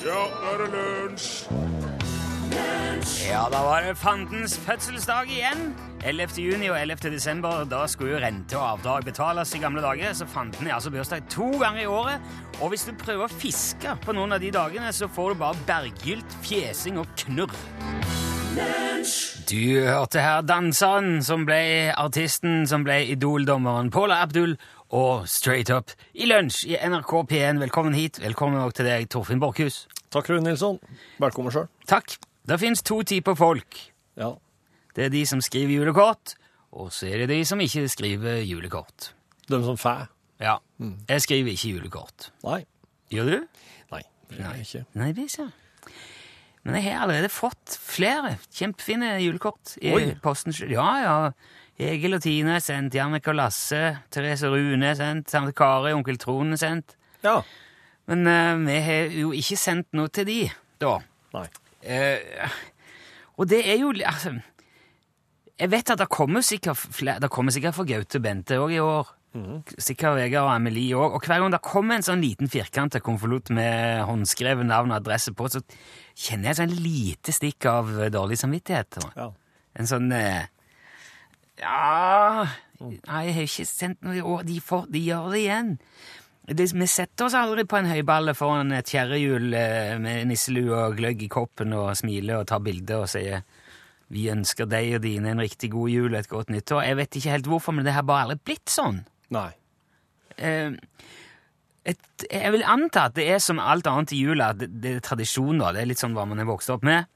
Ja, nå er det lunsj! Ja, da var det fandens fødselsdag igjen. 11. juni og 11. desember. Da skulle jo rente og avdrag betales i gamle dager, så fanden er altså bursdag to ganger i året. Og hvis du prøver å fiske på noen av de dagene, så får du bare berggylt, fjesing og knurr. Du hørte her danseren som ble artisten som ble Idol-dommeren Paula Abdul og Straight Up i lunsj i NRK P1. Velkommen hit. Velkommen òg til deg, Torfinn Borchhus. Takk, Rune Nilsson. Velkommen sjøl. Takk. Det fins to typer folk. Ja. Det er de som skriver julekort, og så er det de som ikke skriver julekort. De som fæ. Ja, jeg skriver ikke julekort. Nei. Gjør du? Nei, det gjør jeg ikke. Nei, det ser. Men jeg har allerede fått flere kjempefine julekort i Oi. posten. Ja, ja. Egil og Tine er sendt, Jannik og Lasse, Therese og Rune er sendt, samt Kari og onkel Trond er sendt. Ja. Men eh, vi har jo ikke sendt noe til de, da. Nei. Eh, og det er jo altså, Jeg vet at det kommer sikkert flere, det kommer sikkert for Gaute Bente òg i år. Sikkert Vegard og Amelie òg. Og hver gang det kommer en sånn liten firkanta konvolutt med håndskrevet navn og adresse på, så kjenner jeg et sånn lite stikk av dårlig samvittighet. Ja. En sånn eh, Ja Nei, jeg har ikke sendt noe i år. De, får, de gjør det igjen. Det, vi setter oss aldri på en høyballe foran et kjerrehjul eh, med nisselue og gløgg i koppen og smiler og tar bilder og sier vi ønsker deg og dine en riktig god jul og et godt nyttår. Jeg vet ikke helt hvorfor, men det har bare aldri blitt sånn. Nei. Eh, et, jeg vil anta at det er som alt annet i jula, at det, det er da, Det er litt sånn hva man er vokst opp med.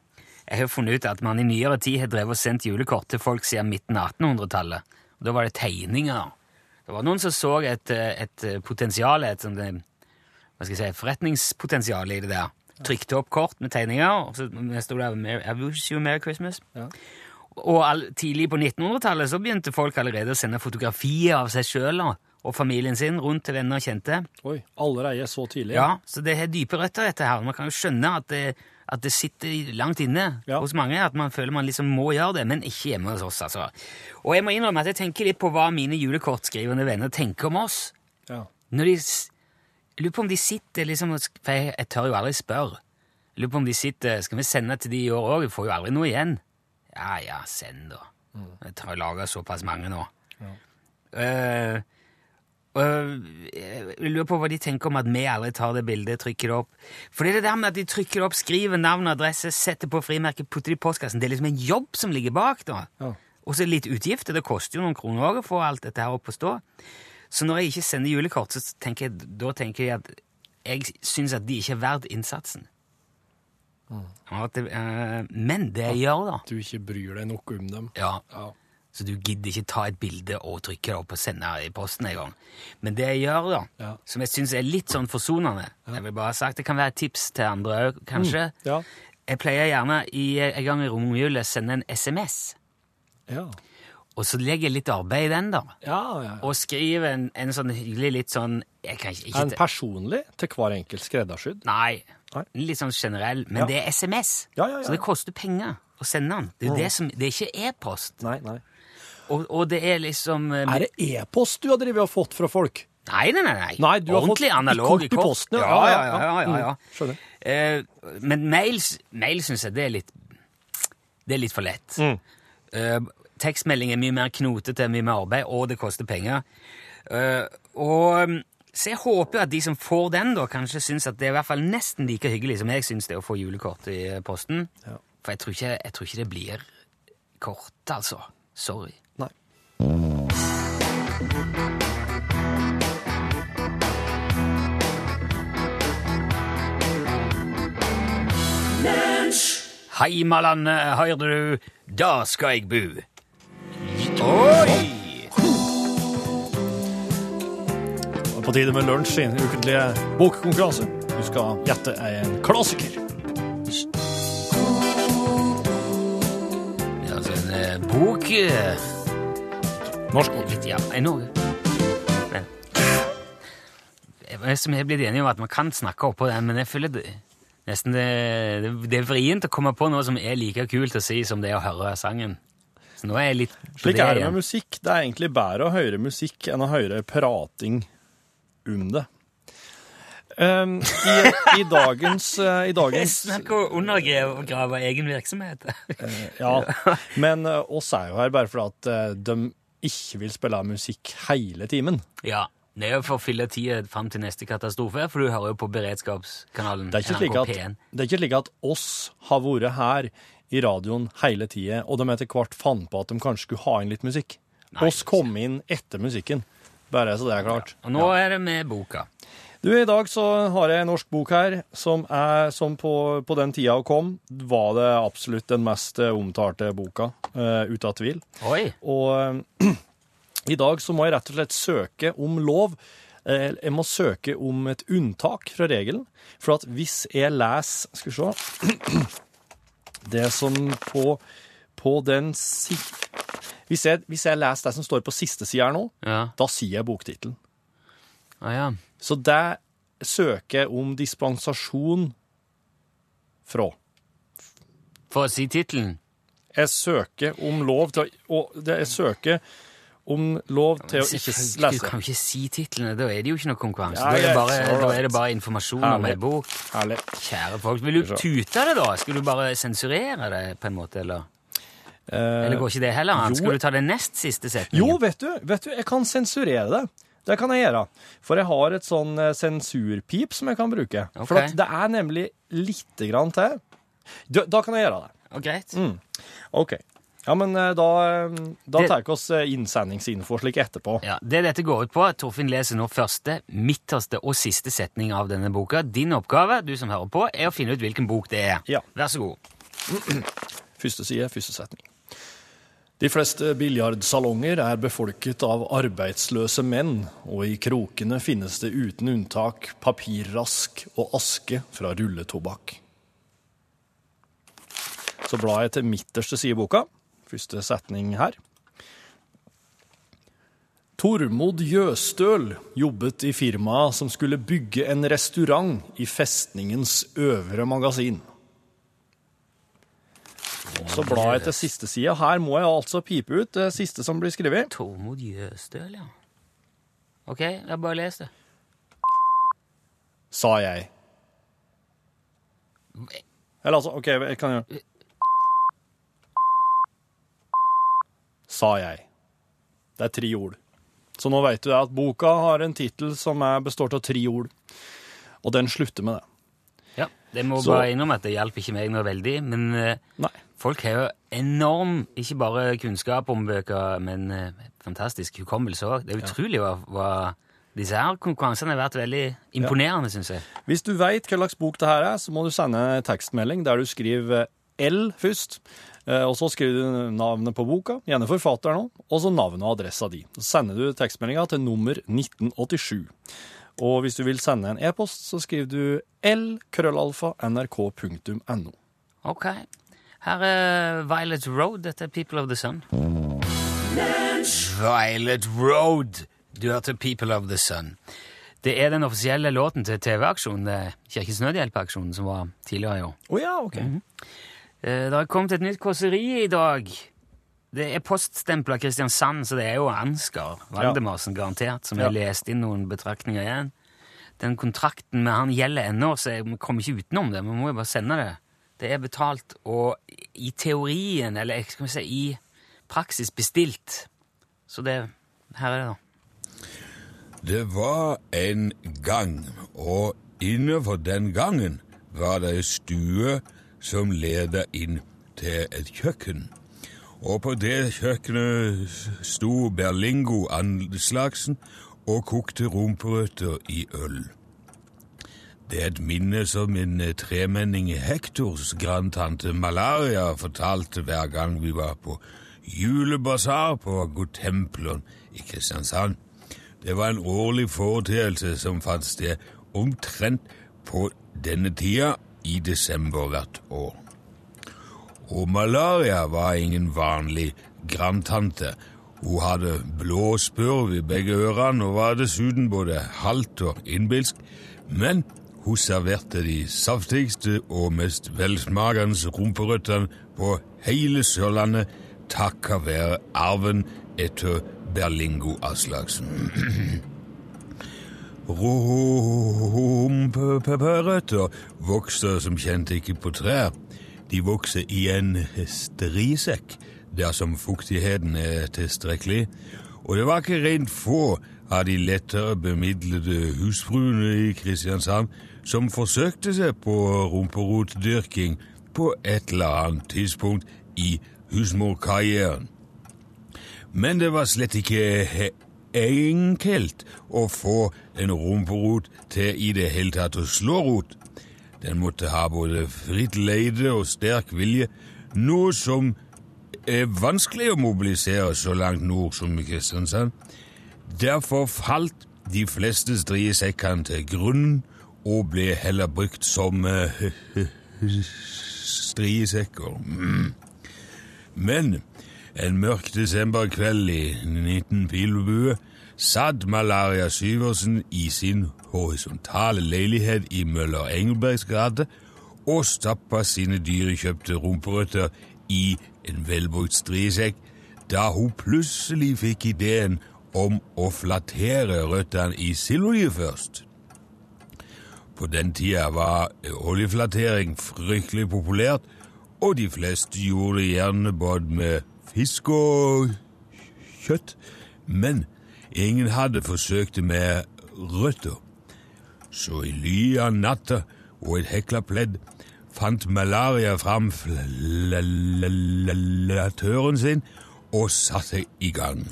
Jeg har funnet ut at man i nyere tid har drevet og sendt julekort til folk siden midten av 1800-tallet. Da var det tegninger. Det var noen som så et, eh, et potensial, et sånt, eh, hva skal jeg si, forretningspotensial i det der. Trykte opp kort med tegninger, og så sto det «Mer- I wish you a Merry Christmas. Ja. Og all, tidlig på 1900-tallet så begynte folk allerede å sende fotografier av seg sjøl og familien sin rundt til venner og kjente. Oi, allerede så tidlig? Ja, Så det har dype røtter, dette her. Man kan jo skjønne at det, at det sitter langt inne Ja. hos mange, at man føler man liksom må gjøre det, men ikke hjemme hos oss, altså. Og jeg må innrømme at jeg tenker litt på hva mine julekortskrivende venner tenker om oss. Ja. Når de, lurer på om de sitter liksom For jeg, jeg tør jo aldri spørre. Lurer på om de sitter Skal vi sende til de i år òg? Vi får jo aldri noe igjen. Ja ja, send, da. Jeg har laga såpass mange nå. Ja. og jeg lurer på hva de tenker om at vi aldri tar det bildet, trykker det opp. For det er det der med at de trykker det opp, skriver navn og adresse, setter på frimerket, putter det i postkassen. Det er liksom en jobb som ligger bak, da. Ja. Og så litt utgifter. Det koster jo noen kroner òg å få alt dette her opp å stå. Så når jeg ikke sender julekort, så tenker jeg, da tenker jeg at jeg syns at de ikke er verdt innsatsen. Mm. Det, eh, men det jeg gjør, da Du ikke bryr deg nok om dem? ja, Ja. Så du gidder ikke ta et bilde og trykke det opp og sende det i posten en gang. Men det jeg gjør, da, Ja. som jeg syns er litt sånn forsonende Jeg vil bare ha sagt, Det kan være et tips til andre òg, kanskje. Ja. Jeg pleier gjerne i, en gang i romjula sende en SMS. Ja. Og så legger jeg litt arbeid i den, da. Ja, ja. ja. Og skriver en, en sånn hyggelig litt sånn jeg kan ikke, En personlig til hver enkelt skreddersydd? Nei. Nei. Litt sånn generell. Men Ja. det er SMS. Ja, ja, ja. Så det koster penger å sende den. Det er, Mm. det, som, det er ikke e-post. Nei, nei. Og, og det er liksom eh, Er det e-post du har drevet og fått fra folk? Nei, nei, nei. nei. Du har Ordentlig fått analoge kort i posten, ja. Ja, ja, Ja, ja. ja. Mm, skjønner. Eh, men mails, mail syns jeg det er litt Det er litt for lett. Mm. Eh, tekstmelding er mye mer knotete, mye mer arbeid, og det koster penger. Eh, og mm, Så jeg håper at de som får den, da, kanskje syns at det er i hvert fall nesten like hyggelig som jeg syns det er å få julekort i posten. Ja. For jeg tror, ikke, jeg tror ikke det blir kort, altså. Sorry. Heimalandet, høyrde du, da skal jeg bu. Oi! På tide med lunsj sin ukentlige bokkonkurranse. Du skal gjette en klassiker. Ja, altså en eh, bok eh, Norsk bok. Ja, i Norge. Men Jeg er blitt enig om at man kan snakke oppå den, men jeg føler det, nesten det, det, det er vrient å komme på noe som er like kult å si som det å høre sangen. Så nå er jeg litt på Slik det er det med musikk. Det er egentlig bedre å høre musikk enn å høre prating om det. Um, i, I dagens, uh, i dagens Snakk om å undergrave egen virksomhet. Ja, men uh, oss er jo her bare fordi at uh, de ikke vil spille musikk hele timen. ja. Det er jo for å fylle tida fram til neste katastrofe, for du hører jo på beredskapskanalen Det er ikke slik NRK at, P1. det er ikke slik at oss har vært her i radioen hele tida, og de etter hvert fant på at de kanskje skulle ha inn litt musikk. Nei, oss kom inn etter musikken, bare så det er klart. Og nå er det med boka. Du, I dag så har jeg en norsk bok her som, er, som på, på den tida hun kom, var det absolutt den mest eh, omtalte boka, uh, uten tvil. Oi! Og uh, i dag så må jeg rett og slett søke om lov. Uh, Jeg må søke om et unntak fra regelen. For at hvis jeg leser Skal vi se Det som på, på den si... Hvis jeg, hvis jeg leser det som står på siste side her nå, Ja. da sier jeg boktittelen. Ah, ja. Så det søker jeg om dispensasjon fra. For å si tittelen. Jeg søker om lov til å Jeg søker om lov til å ikke lese. Du kan jo ikke si titlene, da er det jo ikke noe konkurranse. Ja, da, er det bare, da er det bare informasjon om ei bok. Herlig. Kjære folk, vil du tute det, da? Skal du bare sensurere det, på en måte, eller? Eller går ikke det heller an? Skal du ta den nest siste setningen? Jo, vet du, vet du, jeg kan sensurere det. Det kan jeg gjøre. For jeg har et sånn eh, sensurpip som jeg kan bruke. Okay. For at det er nemlig lite grann til. Da, da kan jeg gjøre det. Og Mm. OK. Ja, men eh, da, eh, da tar vi oss innsendingsinfo slik etterpå. Ja, Det dette går ut på, at Torfinn leser nå første, midterste og siste setning av denne boka. Din oppgave, du som hører på, er å finne ut hvilken bok det er. Ja. Vær så god. Første side, første setning. De fleste biljardsalonger er befolket av arbeidsløse menn, og i krokene finnes det uten unntak papirrask og aske fra rulletobakk. Så blar jeg til midterste side i boka. Første setning her. Tormod Jøstøl jobbet i firmaet som skulle bygge en restaurant i festningens øvre magasin. Så blar jeg til siste side. Her må jeg altså pipe ut det siste som blir skrevet. Tormod Jøstøl, ja. Ok, jeg bare les det. Sa jeg. Eller altså, OK, jeg kan gjøre Sa jeg. Det er tre ord. Så nå vet du at boka har en tittel som er består av tre ord. Og den slutter med det. Ja, Det må Så- bare innom at det hjalp ikke meg noe veldig, men eh, Nei. Folk har jo enorm, ikke bare kunnskap om bøker, men eh, fantastisk hukommelse òg. Det er utrolig hva, hva Disse her konkurransene har vært veldig imponerende, synes jeg. Hvis du veit hva slags bok det her er, så må du sende en tekstmelding der du skriver L først. eh, Og så skriver du navnet på boka, gjerne forfatteren òg, og så navnet og adressa di. Så sender du tekstmeldinga til nummer 1987. Og hvis du vil sende en e-post, så skriver du l-krøllalfa.nrk.no. Ok. Her er Violet Road. Dette er People of the Sun. Violet Road. Du hørte People of the Sun. Det er den offisielle låten til TV-aksjonen, er Kirkens Nødhjelp-aksjonen, som var tidligere i år. Å ja, OK. Eh, Det har kommet et nytt kåseri i dag. Det er poststempla Kristiansand, så det er jo Ansgar Valdemarsen garantert, som har Ja. lest inn noen betraktninger igjen. Den kontrakten med han gjelder ennå, så jeg kommer ikke utenom det. Vi må jo bare sende det. Det er betalt og i teorien, eller skal vi si i praksis bestilt. Så det Her er det, da. Det var en gang, og innenfor den gangen var det ei stue som leda inn til et kjøkken. Og på det kjøkkenet sto Berlingo Anslagsen og kokte rumperøtter i øl. Det er et minne som en eh, tremenning Hektors grandtante Malaria fortalte hver gang vi var på julebasar på Godtempleren i Kristiansand. Det var en årlig foreteelse som fant sted omtrent på denne tida i desember hvert år. Og malaria var ingen vanlig grandtante. Hun hadde blå spurv i begge ørene og var dessuten både halvt og innbilsk, men hun serverte de saftigste og mest velsmakende rumperøttene på hele Sørlandet takket være arven etter Berlingo Aslaksen. Rumperøtter vokser som kjent ikke på trær. De vokser i en strisekk dersom fuktigheten er tilstrekkelig. Og det var ikke rent få av de lettere bemidlede husfruene i Kristiansand som forsøkte seg på rumperotdyrking på et eller annet tidspunkt i husmorkarrieren. Men det var slett ikke enkelt å få en rumperot til i det hele tatt å slå rot. Den måtte ha både fritt leide og sterk vilje, noe som er vanskelig å mobilisere så langt nord som i Kristiansand. Derfor falt de fleste striesekkene til grunnen og ble heller brukt som uh, striesekker. Mm. Men en mørk desemberkveld i 19 pilbue satt Malaria Syversen i sin horisontale leilighet i Møller Engelbergs gate og stappa sine dyrekjøpte rumperøtter i en velbrukt striesekk da hun plutselig fikk ideen om å flattere røttene i sildolje først. På den tida var oljeflatering fryktelig populært, og de fleste gjorde det gjerne både med fisk og kjøtt, men ingen hadde forsøkt det med røtter. Så i ly av natta og et hekla pledd fant malaria fram flatøren sin og satte i gang.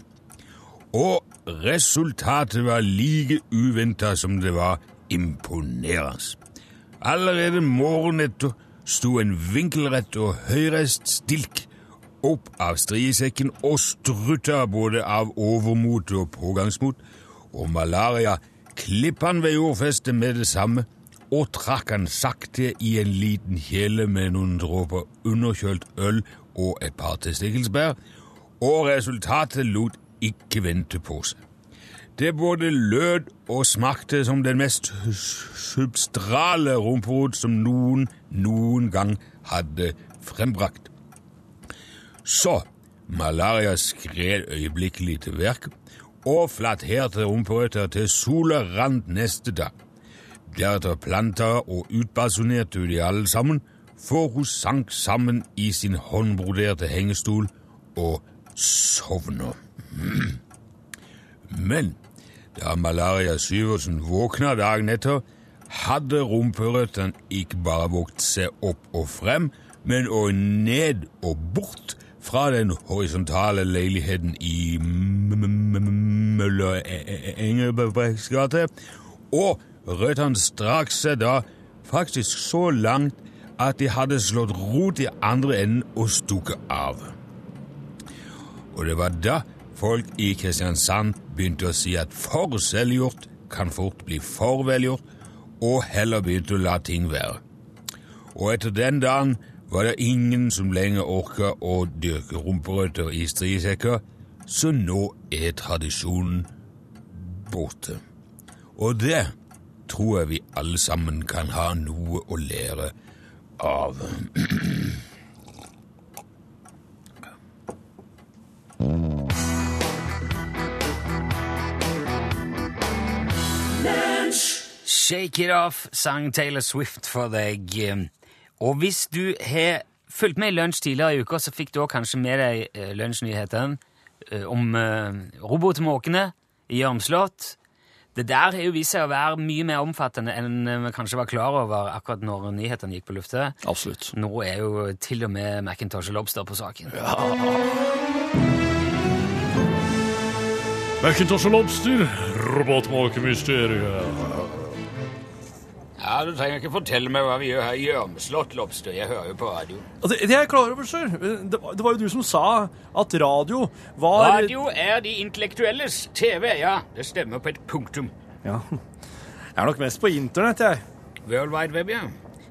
Og resultatet var like uventa som det var imponerende. Allerede morgenen etter sto en vinkelrett og høyreist stilk opp av striesekken og strutta både av overmot og pågangsmot, og malaria klippa han ved jordfestet med det samme og trakk han sakte i en liten kjele med noen dråper underkjølt øl og et par testikkelsbær, og resultatet lot ikke vente på seg. Det både lød og smakte som den mest substrale rumperot som noen noen gang hadde frembrakt. Så malaria skred øyeblikkelig til verk og flatterte rumperøtter til sola rant neste dag. Deretter planta og utbasunerte de alle sammen, for hun sank sammen i sin håndbroderte hengestol og sovna. Men da Malaria Syversen våkna dagen etter, hadde rumperøttene ikke bare vågt seg opp og frem, men òg ned og bort fra den horisontale leiligheten i Møller Engelbrekts gate, og røttene strakk seg da faktisk så langt at de hadde slått rot i andre enden og stukket av. Og det var da folk i Kristiansand begynte å si at for selvgjort kan fort bli for velgjort, og heller begynte å la ting være. Og etter den dagen var det ingen som lenger orka å dyrke rumperøtter i striesekker, så nå er tradisjonen borte. Og det tror jeg vi alle sammen kan ha noe å lære av. Shake It Off sang Taylor Swift for deg. Og hvis du har fulgt med i Lunsj tidligere i uka, så fikk du også kanskje med deg eh, lunsjnyhetene eh, om eh, robotmåkene i Jørmslott. Det der har jo vist seg å være mye mer omfattende enn vi kanskje var klar over akkurat når nyhetene gikk på lufta. Absolutt. Nå er jo til og med Macintosh og Lobster på saken. Macintosh og Lobster, robotmåkemysteriet. Ja, Du trenger ikke fortelle meg hva vi gjør her i Gjørmslott, Lobster. Jeg hører jo på radio. Det, det er jeg klar over, sir. Det, var- det var jo du som sa at radio var Radio er de intellektuelles TV, ja. Det stemmer på et punktum. Ja. Jeg er nok mest på internett, jeg. World Wide Web, ja.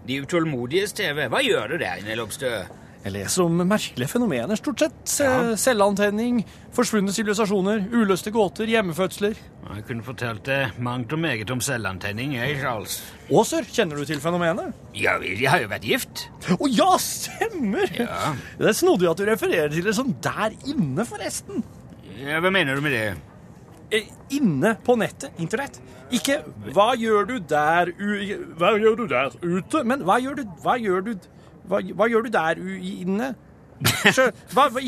De utålmodiges TV. Hva gjør du der inne, Lobster? Jeg leser om merkelige fenomener, stort sett. Ja. Selvantenning, forsvunne sivilisasjoner, uløste gåter, hjemmefødsler. Jeg kunne fortalt deg mangt og meget om selvantenning, jeg, Charles. Aaser, kjenner du til fenomenet? Ja, jeg har jo vært gift. Å ja, stemmer! Ja. Det er snodig at du refererer til det som der inne, forresten. Ja, hva mener du med det? eh, inne på nettet, internett. Ikke 'hva gjør du der. Hva gjør du der ute?' Men hva gjør du Hva gjør du Hva, hva gjør du der inne? Sjø, hva, hva,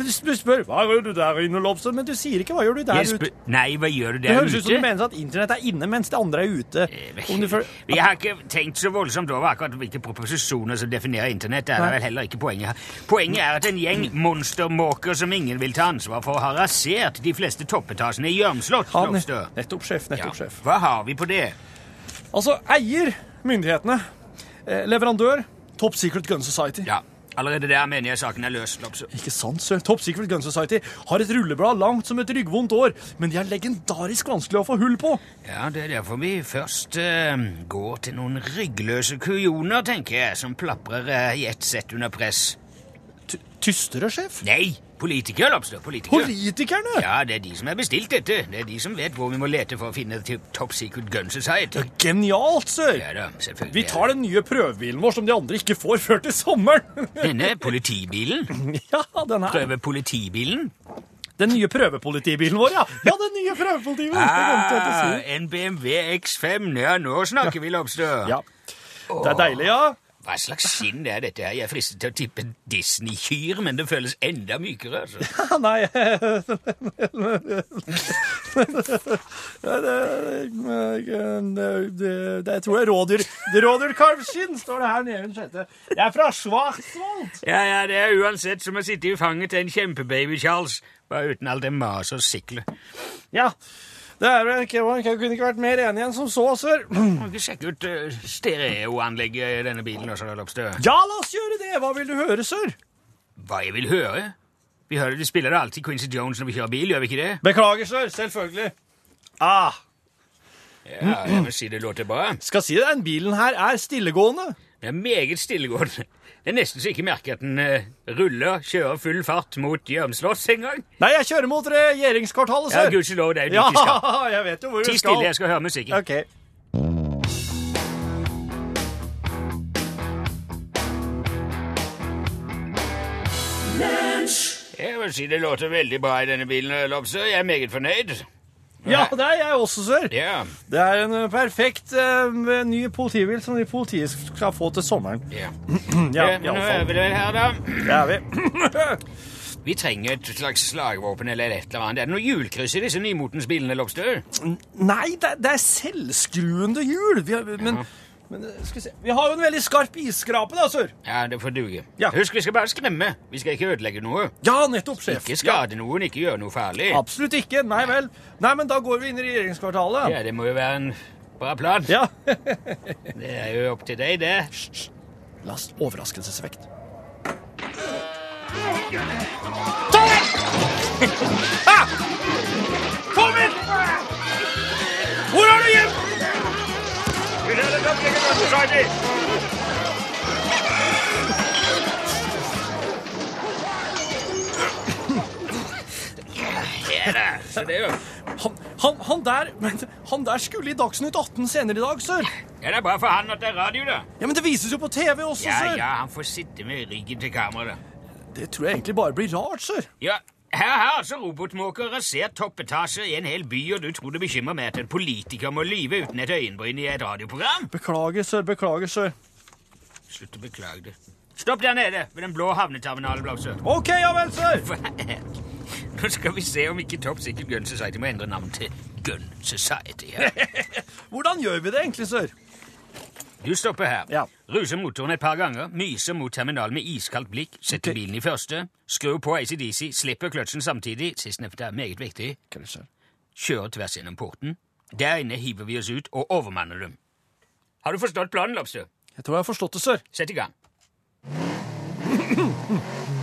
du spør 'hva gjør du der inne', Lobster, men du sier ikke 'hva gjør du der ute'. Nei, hva gjør du der ute? Det høres ut som du mener at internett er inne, mens det andre er ute. Du føler, Vi har ikke tenkt så voldsomt over akkurat hvilke proposisjoner som definerer internett. Det er Nei. vel heller ikke poenget her. Poenget er at en gjeng monstermåker som ingen vil ta ansvar for, har rasert de fleste toppetasjene i Gjørmslott. ja, nettopp, sjef. nettopp sjef, Ja. Hva har vi på det? Altså, eier, myndighetene, eh, leverandør, Top Secret Gun Society. Ja, Allerede der mener jeg saken er løs. Lopse. Ikke sant, sir? Top Secret Gun Society har et rulleblad langt som et ryggvondt år, men de er legendarisk vanskelig å få hull på. Ja, det er derfor vi først uh, går til noen ryggløse kujoner, tenker jeg, som plaprer uh, i ett sett under press. T Tystere, sjef? Nei, politikere, Lopstø. Politiker. Politikerne? Ja, det er de som har bestilt dette. Det er de som vet hvor vi må lete for å finne Top Secret Gun Society. Genialt, sir! Ja da, selvfølgelig. Vi tar den nye prøvebilen vår som de andre ikke får før til sommeren. Denne politibilen. ja, den her. Prøve politibilen. Den nye prøvepolitibilen vår, ja. Ja, den nye prøvepolitibilen. Ah, si. en BMW X5. Ja, nå snakker vi, Lobster. Ja. Det er deilig, ja. Hva slags skinn er dette her? Jeg er fristet til å tippe Disney-kyr, men det føles enda mykere. Altså. Nei det, det, Jeg tror det er rådyr. Rådyrkalvskinn, står det her nede. Det er fra Schwarzwald. Ja, ja, det er uansett som å sitte i fanget til en kjempebaby, Charles. Bare uten alt det maset og siklet. Ja. Det er vel ikke, jeg kunne ikke vært mer enig enn som så, sir. Må ikke sjekke ut uh, stereoanlegget i denne bilen også, Lobstø. Ja, la oss gjøre det. Hva vil du høre, sir? Hva jeg vil høre? Vi hører de spiller alltid Quincy Jones når vi kjører bil, gjør vi ikke det? Beklager, sir. Selvfølgelig. Ah, Ja, jeg vil si det låter bra. skal si det, den bilen her er stillegående. Det er meget stillegående. Det er nesten så jeg ikke merker at den eh, ruller, kjører full fart mot Gjørmslott engang. Nei, jeg kjører mot regjeringskvartalet, Ja, sir. gudskjelov, det er jo Ja, dit vi skal. jeg vet jo hvor Ti vi stille, jeg skal høre musikken. Ok. Jeg vil si det låter veldig bra i denne bilen, Lobster. Jeg er meget fornøyd. Ja, det er jeg også, sir. Yeah. Det er en eh, perfekt uh, ny politibil som de politiet skal få til sommeren. ja. Ja, Eh, nå er vi vel her, da. Det er vi. Vi trenger et slags slagvåpen eller et eller annet. Er det noe hjulkryss i disse nymotens bilene, Lobster? Nei, det, det er selvskruende hjul. Vi har, men, men eh, skal vi se Vi har jo en veldig skarp isskrape, da, sør. Ja, det får duge. Ja. Husk, vi skal bare skremme. Vi skal ikke ødelegge noe. Ja, nettopp, sjef. Ikke skade noen, ikke gjøre noe farlig. Absolutt ikke. Nei vel. Nei, men da går vi inn i regjeringskvartalet. Ja, det må jo være en bra plan. Ja. Det er jo opp til deg, det. Last overraskelseseffekt. Ah! Kom han, han, han, der, men, han der skulle i Dagsnytt 18 senere i dag, sir. Ja, det er bra for han at det er radio, da. Ja, Men det vises jo på TV også, Ja, sir. ja, han får sitte med ryggen til kameraet. Det tror jeg egentlig bare blir rart, sir. Ja, her har altså robotmåker rasert toppetasjer i en hel by, og du tror det bekymrer meg at en politiker må lyve uten et øyenbryn i et radioprogram? Beklager, sir. Beklager, sir. Slutt å beklage det. Stopp der nede, ved den blå havneterminalen, Blåsø. OK, ja vel, sir. Nå skal vi se om ikke Top Secret Gun Society må endre navn til Gun Society. Ja. Hvordan gjør vi det egentlig, sir? Du stopper her. Ja. Ruser motoren et par ganger, myser mot terminalen med iskaldt blikk, setter bilen i første, skrur på ACDC, slipper kløtsjen samtidig, sistnevnte er meget viktig, er kjører tvers gjennom porten. Der inne hiver vi oss ut og overmanner dem. Har du forstått planen, Lobster? Jeg tror jeg har forstått det, sir. Sett i gang.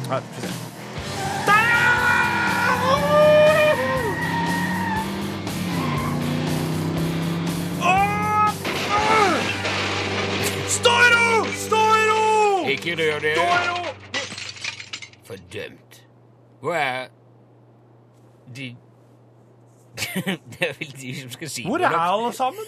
Her, Stå i ro! Stå i ro! Ikke rør det. Stå i ro! Fordømt. Hvor er de Det er vel de som skal si Hvor er alle sammen?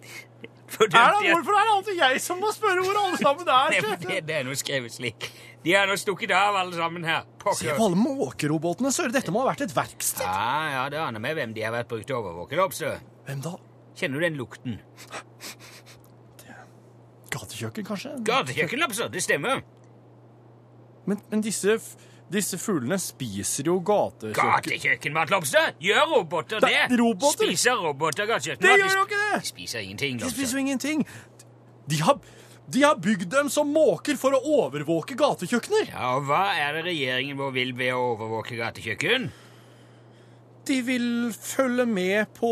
Fordømt. Er det, hvorfor er det alltid jeg som må spørre hvor alle sammen er? Det, det, det er noe skrevet slik. De har nå stukket av, alle sammen her. Se på alle måkerobotene, sør. Dette må ha vært et verksted. Ja, ja, det aner vi hvem de har vært brukt til å overvåke, Hvem da? Kjenner du den lukten? Gatekjøkken, kanskje? Gatekjøkkenlapser, Det stemmer. Men, men disse, disse fuglene spiser jo gatekjøkken. Gatekjøkkenmat, Lobstø. Gjør roboter Det det? er roboter. Spiser roboter Det gatekjøkkenmat? gjør jo ikke det! De spiser ingenting, De spiser ingenting. De har, de har bygd dem som måker for å overvåke gatekjøkkener. Ja, og hva er det regjeringen vår vil ved å overvåke gatekjøkken? De vil følge med på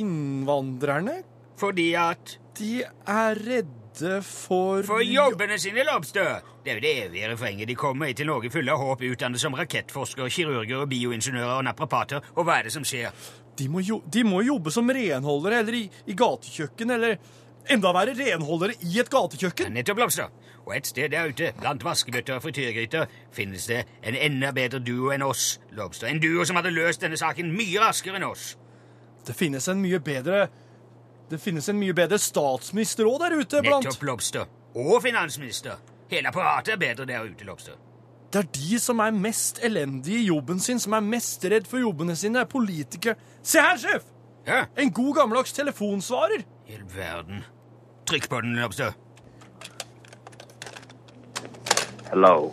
innvandrerne. Fordi at De er redde for For jobbene sine, Lobstø! Det er jo det evige refrenget de kommer til Norge fulle av håp, utdannet som rakettforskere, kirurger, bioingeniører og naprapater. Og hva er det som skjer? De må, jo, de må jobbe som renholdere eller i, i gatekjøkken, eller enda verre, renholdere i et gatekjøkken. Nettopp, Lobstø. Og et sted der ute, blant vaskebøtter og frityrgryter, finnes det en enda bedre duo enn oss, Lobstø. En duo som hadde løst denne saken mye raskere enn oss. Det finnes en mye bedre Det finnes en mye bedre statsminister òg der ute blant Nettopp, Lobster. Og finansminister. Hele apparatet er bedre der ute, Lobster. Det er de som er mest elendige i jobben sin, som er mest redd for jobbene sine, er politikere. Se her, sjef! Ja, En god gammeldags telefonsvarer. i all verden. Trykk på den, Lobster. Hello.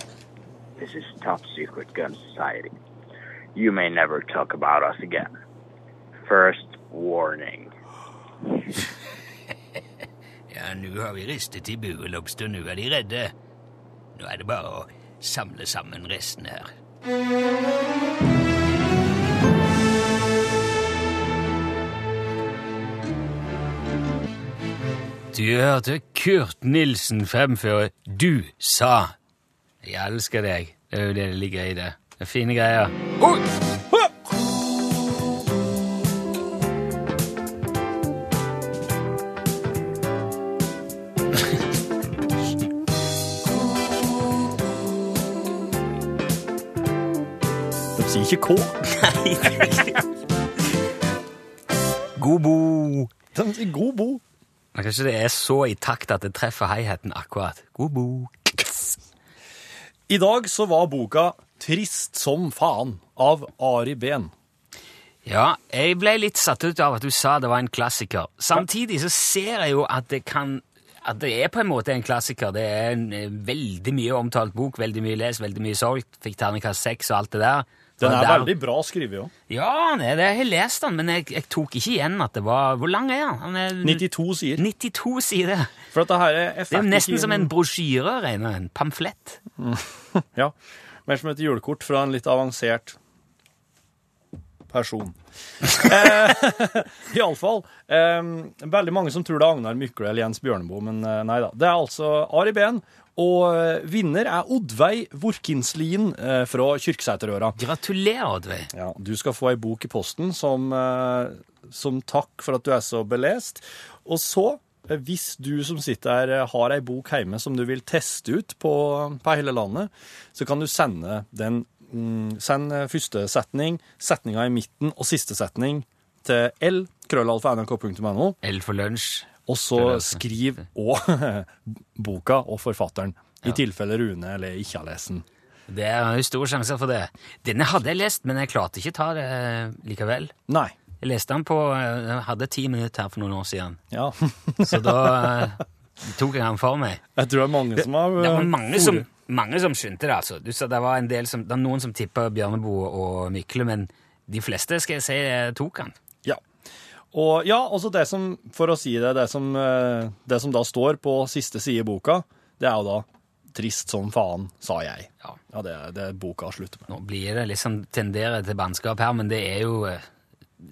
This is Top Secret Gun Society. You may never talk about us again. First warning. Ja, nå har vi ristet i buet, og Nå er de redde. Nå er det bare å samle sammen restene her. Du hørte Kurt Nilsen fremføre Du sa. Jeg elsker deg. Det er jo det det ligger i det. Det er fine greier. Oi! Ikke K. God bo. God bo. Men kanskje det er så i takt at det treffer heigheten akkurat. God bo. I dag så var boka Trist som faen av Ari Behn. Ja, jeg ble litt satt ut av at du sa det var en klassiker. Samtidig så ser jeg jo at det kan at det er på en måte en klassiker. Det er en eh, veldig mye omtalt bok, veldig mye lest, veldig mye solgt. Fikk terningkast seks og alt det der. Den er veldig bra skrevet òg. Ja, det det. Jeg har lest den, men jeg, jeg tok ikke igjen at det var Hvor lang er den? han er 92 sider. 92 sider. For at det her er, Det er nesten som en brosjyre, regner. En pamflett. Ja. Mer som et julekort fra en litt avansert person. eh, Iallfall. Eh, veldig mange som tror det er Agnar Mykle eller Jens Bjørneboe, men eh, nei da. Det er altså Ari Behn, og eh, vinner er Oddveig Vorkinslien eh, fra Kyrksæterøra. Gratulerer, Oddveig. Ja, du skal få ei bok i posten som, eh, som takk for at du er så belest. Og så, hvis du som sitter her har ei bok hjemme som du vil teste ut på, på hele landet, så kan du sende den mm, Send første setning, setninga i midten og siste setning til l krøllalfa.nrk.no, L for lunsj. Og så skriv òg boka og forfatteren. I tilfelle Rune eller ikke har lest den. Det er jo store sjanser for det. Denne hadde jeg lest, men jeg klarte ikke ta det eh, likevel. Nei. Jeg leste den på eh, Jeg hadde ti minutter her for noen år siden, Ja. så da eh, tok jeg den for meg. Jeg tror det er mange som har Det var mange som, mange som skjønte det, altså. Du sa det var en del som, det var noen som tippa Bjørneboe og Mykle, men de fleste skal jeg si tok han. Ja. Og ja, også det som, for å si det, det som, eh, det som da står på siste side i boka, det er jo da trist som faen, sa jeg. Ja. Ja, det er det boka slutter med. Nå blir det liksom tenderer til bannskap her, men det er jo eh,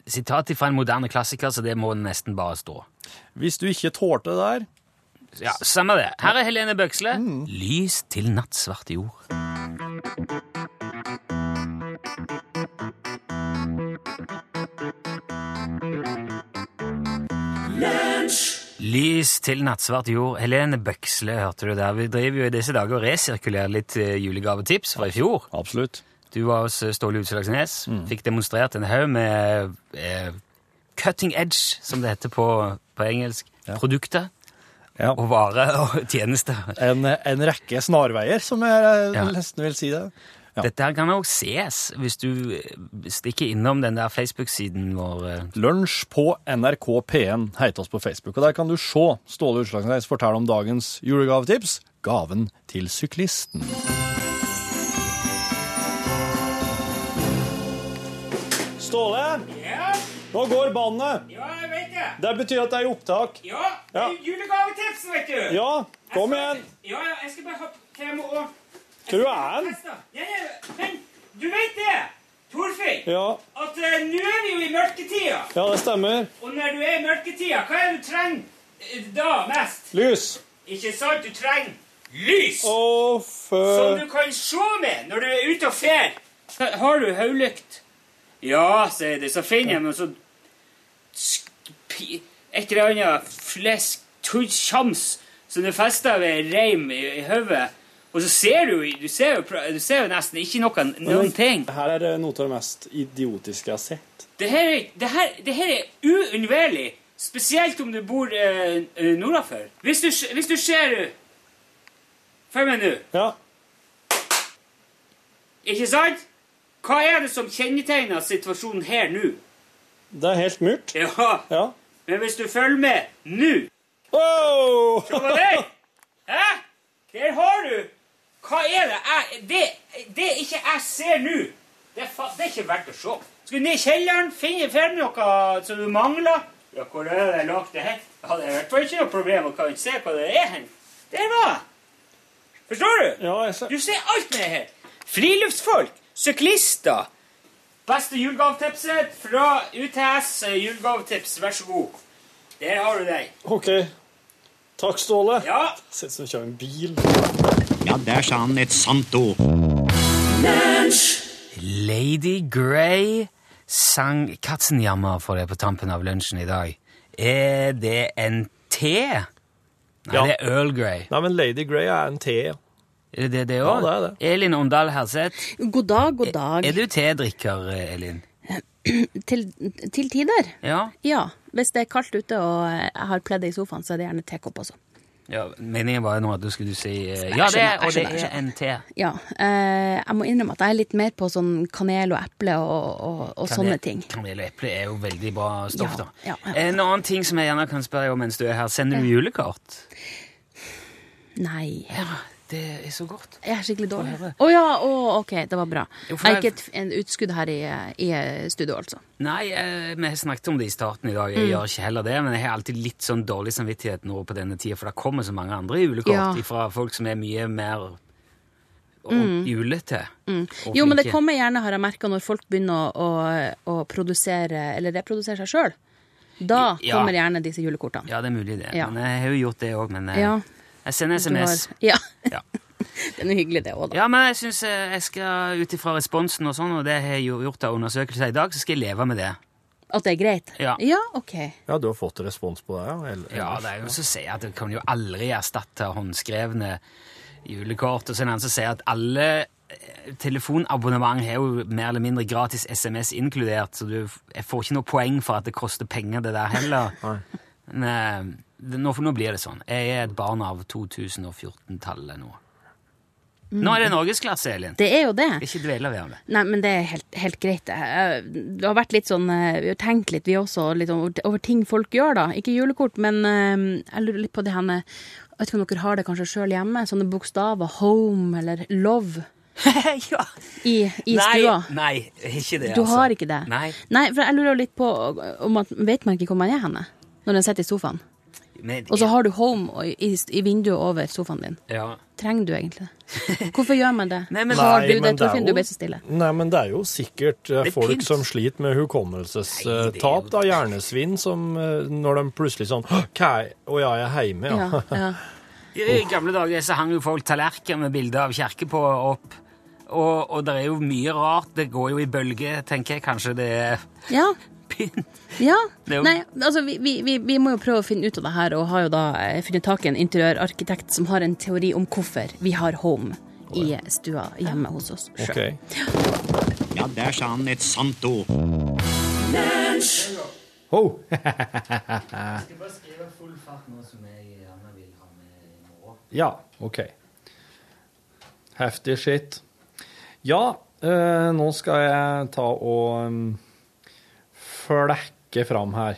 sitat fra en moderne klassiker, så det må nesten bare stå. Hvis du ikke tålte det der, Ja, Samme det. Her er Helene Bøksle. Lys til nattsvart jord. Lys til nattsvart jord. Helene Bøksle, hørte du der. Vi driver jo i disse dager og resirkulerer litt eh, julegavetips fra i fjor. absolutt. Du var hos eh, Ståle Utslagsnes. Fikk demonstrert en haug med eh, cutting edge, som det heter på, på engelsk, produkter. Ja. og varer og tjenester. En, en rekke snarveier, som jeg Ja. nesten vil si det. Ja. Dette her kan også ses hvis du eh, stikker innom den der Facebook-siden vår. eh. Lunsj på NRK P1 heter oss på Facebook, og der kan du se Ståle Utslagsnes fortelle om dagens julegavetips, gaven til syklisten. Ståle, Ja, nå går bandet. ja, jeg vet det. Det betyr at det er i opptak. Ja, det er julegavetips, vet du. Ja, kom igjen. Ja, ja, jeg skal bare ha krem og Hvor er han? Du vet det, Torfinn, Ja, at uh, nå er vi jo i mørketida. ja, det stemmer. Og når du er i mørketida, hva er det du trenger eh, da mest? Lys. Ikke sant? Du trenger lys! Og Som du kan se med når du er ute og fer. Har du hodelykt? Ja, sier de. Så finner jeg sk- pi- Et eller annet flesk, tull-tjams som du fester ved reim i, i hodet. Og så ser du, du ser jo, du ser jo nesten ikke noe, noen ting. Her er det noe av det mest idiotiske jeg har sett. Det her, er- det her, det her er uunnværlig. Spesielt om du bor eh, eh, nordafor. Hvis du, hvis du ser Følg med nå. Ja, Ikke sant? Hva er det som kjennetegner situasjonen her nå? det er helt mørkt. Ja, Ja. men hvis du følger med nå oh! Se på deg! Hæ? Der har du Hva er det jeg Det, det ikke jeg ser nå, det, det er ikke verdt å se. Skal du ned i kjelleren, finne frem noe som du mangler Ja, hvor er det lagt det her? Ja, det er i hvert fall ikke noe problem å kan se hva det er hen. Der var det. Forstår du? Ja, jeg ser. Du ser alt med her. Friluftsfolk, syklister. Beste julegavetipset fra UTS eh, julegavetips. Vær så god. Der har du deg. OK. Takk, Ståle. Ja. Ser ut som du kjører en bil. Der sa han et sant ord. Lady Grey sang Katzenjammer for deg på tampen av lunsjen i dag. Er det en te? Nei, Ja. det er Earl Grey. Nei, men Lady Grey er en te. Er det det, det Ja, òg? det er det. Elin Åndal Herseth. God dag, god dag. Er du tedrikker, Elin? Til, til tider? Ja. Ja. Hvis det er kaldt ute og jeg har pledd i sofaen, så er det gjerne tekopp også. Ja meningen var jo nå at du skulle si eh, Ja, det, er, og det er en te. Ja. Eh, jeg må innrømme at jeg er litt mer på sånn kanel og eple og, og, og sånne ting. Kanel og eple er jo veldig bra stoff, Ja, da. ja, ja. En annen ting som jeg gjerne kan spørre om mens du er her. Sender du julekort? Nei. Ja, det er så godt. Jeg er skikkelig dårlig. Å Å ja, oh, ok, det var bra. Jo, Jeg er ikke et, en utskudd her i, i studio, altså. Nei, eh, vi snakket om det i starten i dag. Mm. Jeg gjør ikke heller det, men jeg har alltid litt sånn dårlig samvittighet nå på denne tida, for det kommer så mange andre julekort Ja. fra folk som er mye mer og julete. Mm. Jo, men det kommer gjerne, har jeg merka, når folk begynner å, å, å produsere, eller reprodusere seg sjøl. Da Ja. kommer gjerne disse julekortene. Ja, det er mulig det. Ja. Men jeg har jo gjort det òg, men eh, Ja. Jeg sender SMS. har-. Ja. Ja. det er noe hyggelig, det òg, da. ja, men jeg syns jeg skal ut ifra responsen og sånn, og det har jeg gjort av undersøkelser i dag, så skal jeg leve med det. At det er greit? Ja. ja ok. Ja, du har fått respons på det, ja? Eller- Ja, det er jo så å si at du kan jo aldri erstatte håndskrevne julekort. Og så er det en som sier at alle eh, telefonabonnement har jo mer eller mindre gratis SMS inkludert, så du, jeg får ikke noe poeng for at det koster penger, det der heller. Men, eh, nå, nå blir det sånn. Jeg er et barn av 2014-tallet nå. Nå er det norgesklasse, Elin. Det er jo det. Ikke dvele ved det. Nei, men det er helt, helt greit. det. Har vært litt sånn eh, Vi har tenkt litt, vi også, litt over, over ting folk gjør, da. Ikke julekort, men eh, jeg lurer litt på det her med Jeg vet ikke om dere har det kanskje sjøl hjemme? Sånne bokstaver. Home eller love ja. i, i Nei, stua. nei, ikke det, Du altså. har ikke det? Nei. Nei, for jeg lurer litt på om at Vet man ikke hvor man er henne når den sitter i sofaen? Men, Og så har du home i, i vinduet over sofaen din. ja. Trenger du egentlig det? Hvorfor gjør man det? Nei, men- har du det? det Torfinn, du ble så stille. Nei, men det er jo sikkert eh, er folk pynt. som sliter med hukommelsestap, jo- da, hjernesvinn, som eh, når de plutselig sånn «Hå, Hva er Å ja, jeg er hjemme, ja. Ja, ja. I gamle dager så hang jo folk tallerkener med bilder av kirke på opp. Og, og det er jo mye rart. Det går jo i bølger, tenker jeg. Kanskje det er ja. Pynt. Ja. Jo- Nei, altså vi, vi, vi, må jo prøve å finne ut av det her, og har jo da eh, funnet tak i en interiørarkitekt som har en teori om hvorfor vi har home i stua hjemme hos oss sjøl. OK. Ja, der sa han et sant ord. Ho! Ja, OK. Heftig shit. Ja, eh, nå skal jeg ta og um, flekke fram her.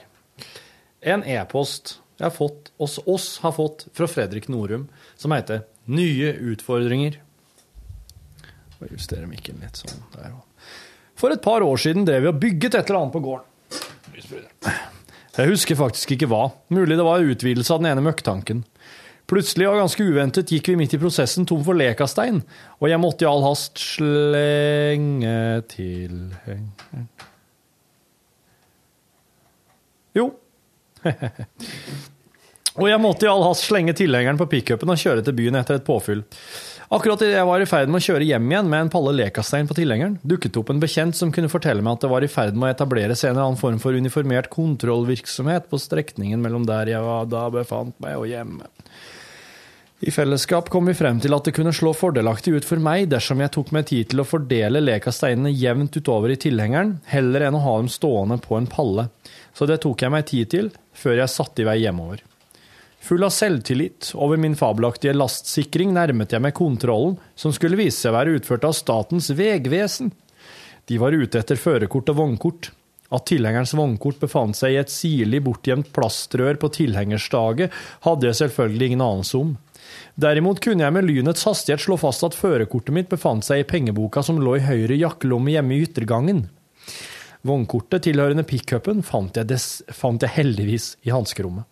En e-post jeg har fått, oss, oss har fått fra Fredrik Norum, som heter 'Nye utfordringer'. Jeg justerer mikken litt sånn der. For et par år siden drev vi og bygget et eller annet på gården. Jeg husker faktisk ikke hva. Mulig det var en utvidelse av den ene møkktanken. Plutselig og ganske uventet gikk vi midt i prosessen tom for lekastein, og jeg måtte i all hast slenge tilhenger Jo. og jeg måtte i all hast slenge tilhengeren på pickupen og kjøre til byen etter et påfyll. Akkurat idet jeg var i ferd med å kjøre hjem igjen med en palle lekastein på tilhengeren, dukket opp en bekjent som kunne fortelle meg at det var i ferd med å etablere seg en eller annen form for uniformert kontrollvirksomhet på strekningen mellom der jeg var da befant meg og hjemme. I fellesskap kom vi frem til at det kunne slå fordelaktig ut for meg dersom jeg tok meg tid til å fordele lekasteinene jevnt utover i tilhengeren, heller enn å ha dem stående på en palle. Så det tok jeg meg tid til, før jeg satte i vei hjemover. Full av selvtillit over min fabelaktige lastsikring nærmet jeg meg kontrollen, som skulle vise seg å være utført av Statens vegvesen. De var ute etter førerkort og vognkort. At tilhengerens vognkort befant seg i et sirlig bortgjemt plastrør på tilhengerstaget, hadde jeg selvfølgelig ingen anelse om. Derimot kunne jeg med lynets hastighet slå fast at førerkortet mitt befant seg i pengeboka som lå i høyre jakkelomme hjemme i yttergangen. Vognkortet tilhørende pickupen fant, fant jeg heldigvis i hanskerommet.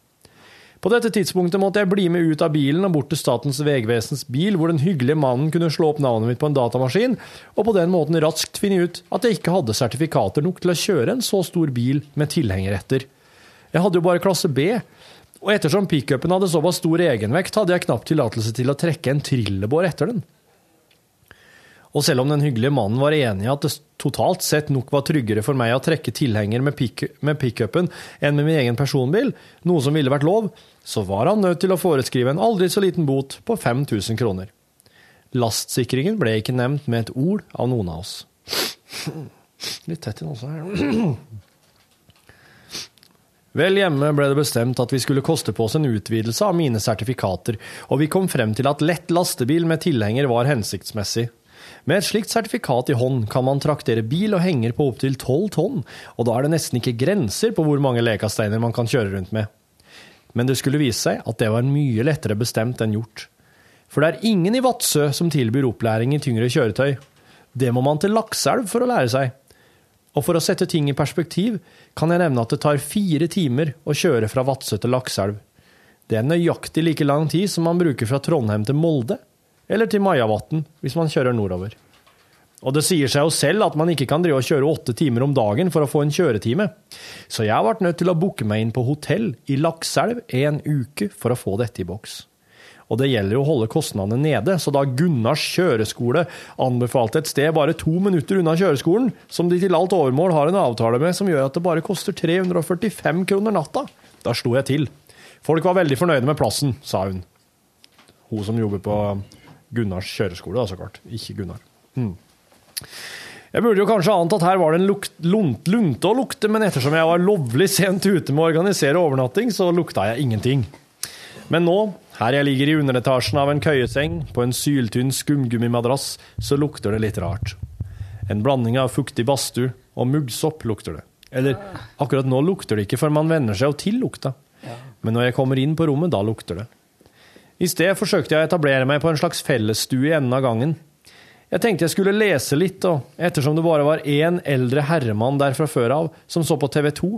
På dette tidspunktet måtte jeg bli med ut av bilen og bort til Statens vegvesens bil, hvor den hyggelige mannen kunne slå opp navnet mitt på en datamaskin, og på den måten raskt finne ut at jeg ikke hadde sertifikater nok til å kjøre en så stor bil med tilhenger etter. Jeg hadde jo bare klasse B, og ettersom pickupen hadde såpass stor egenvekt, hadde jeg knapt tillatelse til å trekke en trillebår etter den. Og selv om den hyggelige mannen var enig i at det totalt sett nok var tryggere for meg å trekke tilhenger med pick- med pickupen enn med min egen personbil, noe som ville vært lov, så var han nødt til å foreskrive en aldri så liten bot på 5000 kroner. Lastsikringen ble ikke nevnt med et ord av noen av oss. Litt tett i nosa her. Vel hjemme ble det bestemt at vi skulle koste på oss en utvidelse av mine sertifikater, og vi kom frem til at lett lastebil med tilhenger var hensiktsmessig. Med et slikt sertifikat i hånd kan man traktere bil og henger på opptil 12 tonn, og da er det nesten ikke grenser på hvor mange lekasteiner man kan kjøre rundt med. Men det skulle vise seg at det var mye lettere bestemt enn gjort. For det er ingen i Vadsø som tilbyr opplæring i tyngre kjøretøy. Det må man til Lakselv for å lære seg. Og for å sette ting i perspektiv, kan jeg nevne at det tar fire timer å kjøre fra Vadsø til Lakselv. Det er nøyaktig like lang tid som man bruker fra Trondheim til Molde, eller til Majavatn hvis man kjører nordover. Og det sier seg jo selv at man ikke kan drive og kjøre åtte timer om dagen for å få en kjøretime. Så jeg ble nødt til å booke meg inn på hotell i Lakselv en uke for å få dette i boks. Og det gjelder jo å holde kostnadene nede, så da Gunnars kjøreskole anbefalte et sted bare to minutter unna kjøreskolen, som de til alt overmål har en avtale med som gjør at det bare koster 345 kroner natta, da slo jeg til. Folk var veldig fornøyde med plassen, sa hun. Hun som jobber på Gunnars kjøreskole, da, så klart. Ikke Gunnar. Hmm. Jeg burde jo kanskje ant at her var det en lukt, lunt, lunte å lukte, men ettersom jeg var lovlig sent ute med å organisere overnatting, så lukta jeg ingenting. Men nå, her jeg ligger i underetasjen av en køyeseng på en syltynn skumgummimadrass, så lukter det litt rart. En blanding av fuktig badstue og muggsopp lukter det. Eller akkurat nå lukter det ikke, for man venner seg jo til lukta. Men når jeg kommer inn på rommet, da lukter det. I sted forsøkte jeg å etablere meg på en slags fellesstue i enden av gangen. Jeg tenkte jeg skulle lese litt, og ettersom det bare var én eldre herremann der fra før av, som så på TV 2,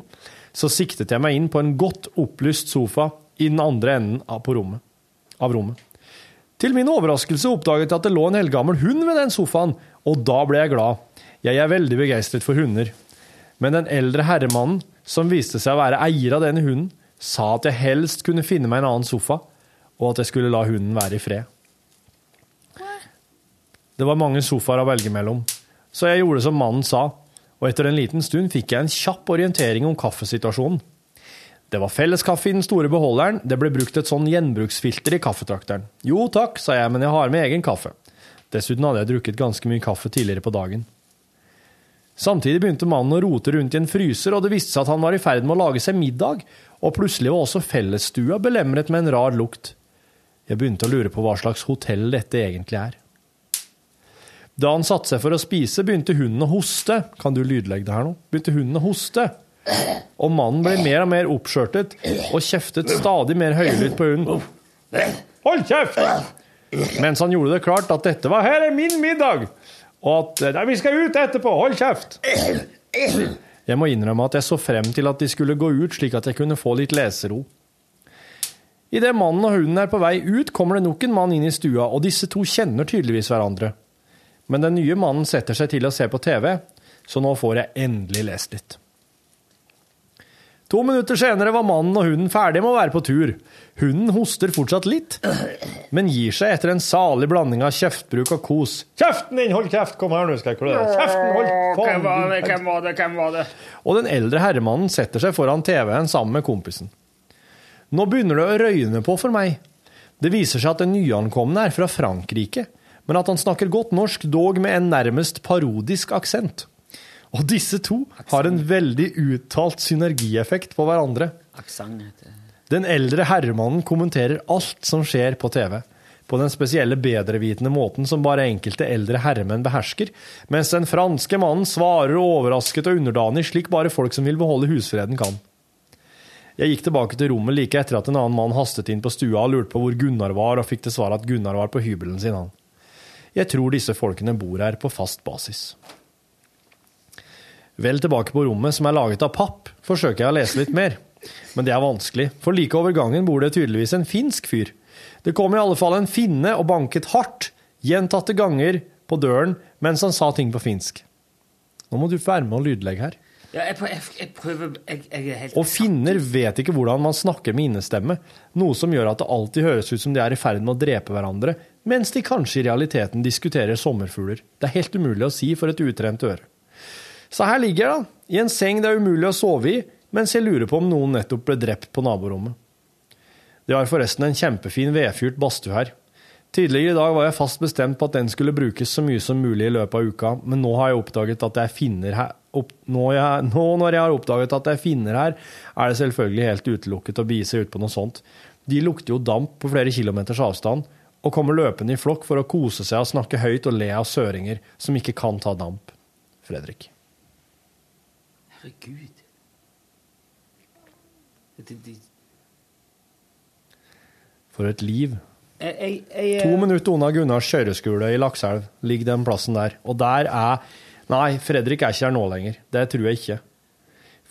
så siktet jeg meg inn på en godt opplyst sofa i den andre enden av, rommet, av rommet. Til min overraskelse oppdaget jeg at det lå en eldgammel hund ved den sofaen, og da ble jeg glad. Jeg er veldig begeistret for hunder. Men den eldre herremannen, som viste seg å være eier av denne hunden, sa at jeg helst kunne finne meg en annen sofa, og at jeg skulle la hunden være i fred. Det var mange sofaer å velge mellom, så jeg gjorde som mannen sa, og etter en liten stund fikk jeg en kjapp orientering om kaffesituasjonen. Det var felleskaffe i den store beholderen, det ble brukt et sånn gjenbruksfilter i kaffetrakteren. Jo takk, sa jeg, men jeg har med egen kaffe. Dessuten hadde jeg drukket ganske mye kaffe tidligere på dagen. Samtidig begynte mannen å rote rundt i en fryser, og det viste seg at han var i ferd med å lage seg middag, og plutselig var også fellesstua belemret med en rar lukt. Jeg begynte å lure på hva slags hotell dette egentlig er. Da han satte seg for å spise, begynte hunden å hoste. Kan du lydlegge det her nå? Begynte hunden å hoste. Og mannen ble mer og mer oppskjørtet og kjeftet stadig mer høylytt på hunden. Hold kjeft! Mens han gjorde det klart at dette var 'her er min middag', og at «Nei, 'vi skal ut etterpå, hold kjeft'. Jeg må innrømme at jeg så frem til at de skulle gå ut, slik at jeg kunne få litt lesero. Idet mannen og hunden er på vei ut, kommer det nok en mann inn i stua, og disse to kjenner tydeligvis hverandre. Men den nye mannen setter seg til å se på TV, så nå får jeg endelig lest litt. To minutter senere var mannen og hunden ferdige med å være på tur. Hunden hoster fortsatt litt, men gir seg etter en salig blanding av kjeftbruk og kos. Kjeften din, hold kjeft! Kom her, nå skal jeg klø deg. Kjeften, hold Hvem var det, hvem var det, hvem var det? Og den eldre herremannen setter seg foran TV-en sammen med kompisen. Nå begynner det å røyne på for meg. Det viser seg at den nyankomne er fra Frankrike, men at han snakker godt norsk, dog med en nærmest parodisk aksent. Og disse to har en veldig uttalt synergieffekt på hverandre. Den eldre herremannen kommenterer alt som skjer på TV, på den spesielle bedrevitende måten som bare enkelte eldre herremenn behersker, mens den franske mannen svarer overrasket og underdanig slik bare folk som vil beholde husfreden kan. Jeg gikk tilbake til rommet like etter at en annen mann hastet inn på stua og lurte på hvor Gunnar var, og fikk til svar at Gunnar var på hybelen sin, han. Jeg tror disse folkene bor her på fast basis. Vel tilbake på rommet, som er laget av papp, forsøker jeg å lese litt mer. Men det er vanskelig, for like over gangen bor det tydeligvis en finsk fyr. Det kom i alle fall en finne og banket hardt, gjentatte ganger, på døren mens han sa ting på finsk. Nå må du være med og lydlegge her. Ja, jeg, prøver, jeg, prøver jeg, helt Og finner vet ikke hvordan man snakker med innestemme, noe som gjør at det alltid høres ut som de er i ferd med å drepe hverandre, mens de kanskje i realiteten diskuterer sommerfugler. Det er helt umulig å si for et utrent øre. Så her ligger jeg, da, i en seng det er umulig å sove i, mens jeg lurer på om noen nettopp ble drept på naborommet. De har forresten en kjempefin vedfyrt badstue her. Tidligere i dag var jeg fast bestemt på at den skulle brukes så mye som mulig i løpet av uka, men nå har jeg oppdaget at det er finner her. Opp, nå, jeg, nå når jeg har oppdaget at det er finner her, er det selvfølgelig helt utelukket å begi seg ut på noe sånt. De lukter jo damp på flere kilometers avstand, og kommer løpende i flokk for å kose seg og snakke høyt og le av søringer som ikke kan ta damp. Fredrik. Herregud. For et liv. jeg, jeg, jeg, To minutter unna Gunnars kjøreskole i Lakselv ligger den plassen der. Og der er Nei, Fredrik er ikke her nå lenger. Det tror jeg ikke.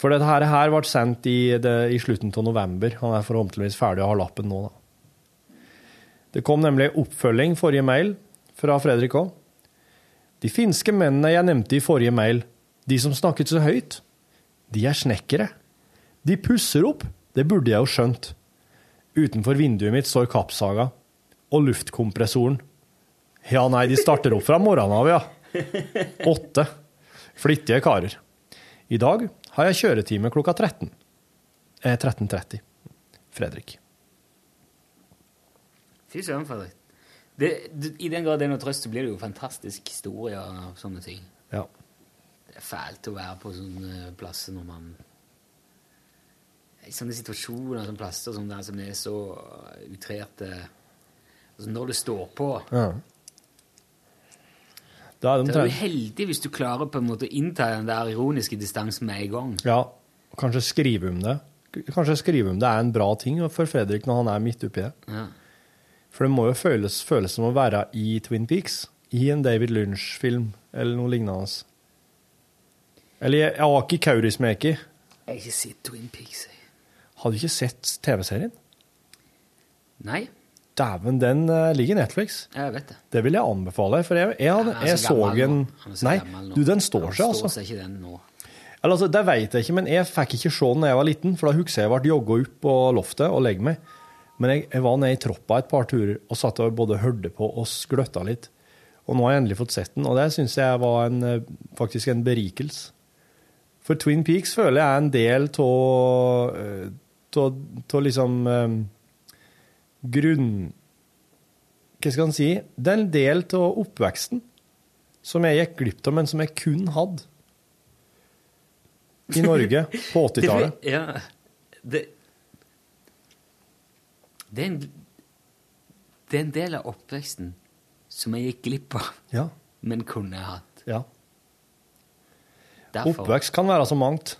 For dette her, ble sendt i, det, i slutten av november. Han er forhåpentligvis ferdig og har lappen nå, da. Det kom nemlig oppfølging forrige mail fra Fredrik òg. De finske mennene jeg nevnte i forrige mail, de som snakket så høyt, de er snekkere. De pusser opp, det burde jeg jo skjønt. Utenfor vinduet mitt står kappsaga. Og luftkompressoren. Ja, nei, de starter opp fra morgenen av, ja. Åtte. Flittige karer. I dag har jeg kjøretime klokka 13. Eh, 13.30. Fredrik. Fy søren, Fredrik. Det, det, I den grad det er noe trøst, så blir det jo fantastisk historie av sånne ting. Ja. Det er fælt å være på sånne plasser når man I sånne situasjoner, sånne plasser som, der, som er så utrerte altså Når det står på ja. Da er de Da er du heldig hvis du klarer på en måte å innta den der ironiske distansen med en gang. Ja, og kanskje skrive om det. Kanskje skrive om det er en bra ting for Fredrik når han er midt oppi det. Ja. For det må jo føles, føles som å være i Twin Peaks. I en David Lynch-film, eller noe lignende. Eller Aki Kaurismäki. Jeg har ikke sett Twin Peaks. jeg. Har du ikke sett TV-serien? Nei, Dæven, den eh, ligger i Netflix. jeg vet det. Det vil jeg anbefale. For jeg, jeg, hadde, jeg så så en så Nei, du, den står seg, altså. Står seg ikke den nå. Eller, altså, Det vet jeg ikke, men jeg fikk ikke se den da jeg var liten, for da husker jeg jeg ble jogga opp på loftet og legge meg. Men jeg, jeg var nede i troppa et par turer og satt og både hørte på og skløtta litt. Og nå har jeg endelig fått sett den, og det syns jeg var en, eh, faktisk en berikelse. For Twin Peaks føler jeg er en del av liksom eh, grunn... Hva skal en si? Det er en del av oppveksten som jeg gikk glipp av, men som jeg kun hadde i Norge på 80-tallet. Ja, det, det er en Det er en del av oppveksten som jeg gikk glipp av, Ja. men kunne hatt. ja. Derfor. Oppvekst kan være så mangt.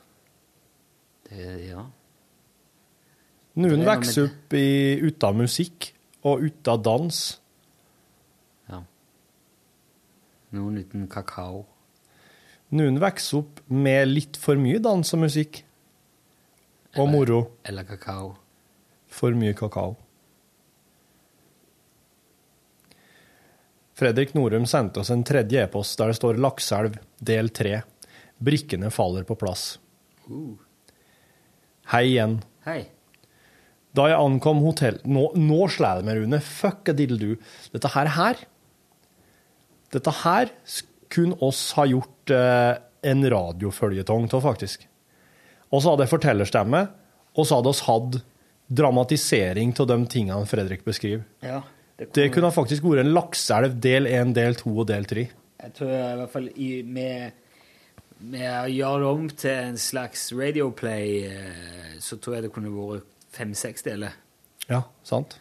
Det, ja. Noen er vokser opp i, uten musikk og uten dans. ja. Noen uten kakao. Noen vokser opp med litt for mye dans og musikk. Og Eller- moro. Eller kakao. For mye kakao. Fredrik Norum sendte oss en tredje e-post der det står 'Lakseelv, del 3'. Brikkene faller på plass. Uh. Hei igjen. Hei. Da jeg ankom hotell... Nå, nå slår det meg, Rune. Fuck a diddle du. Dette her her Dette her kunne oss ha gjort eh, en radioføljetong av, faktisk. Og så hadde jeg fortellerstemme, og så hadde oss hatt dramatisering av de tingene Fredrik beskriver. Ja. Det kunne faktisk vært en lakseelv del 1, del 2 og del 3. Jeg tror i hvert fall i, med, med å gjøre det om til en slags radioplay, eh, så tror jeg det kunne vært fem-seks deler. Ja, sant?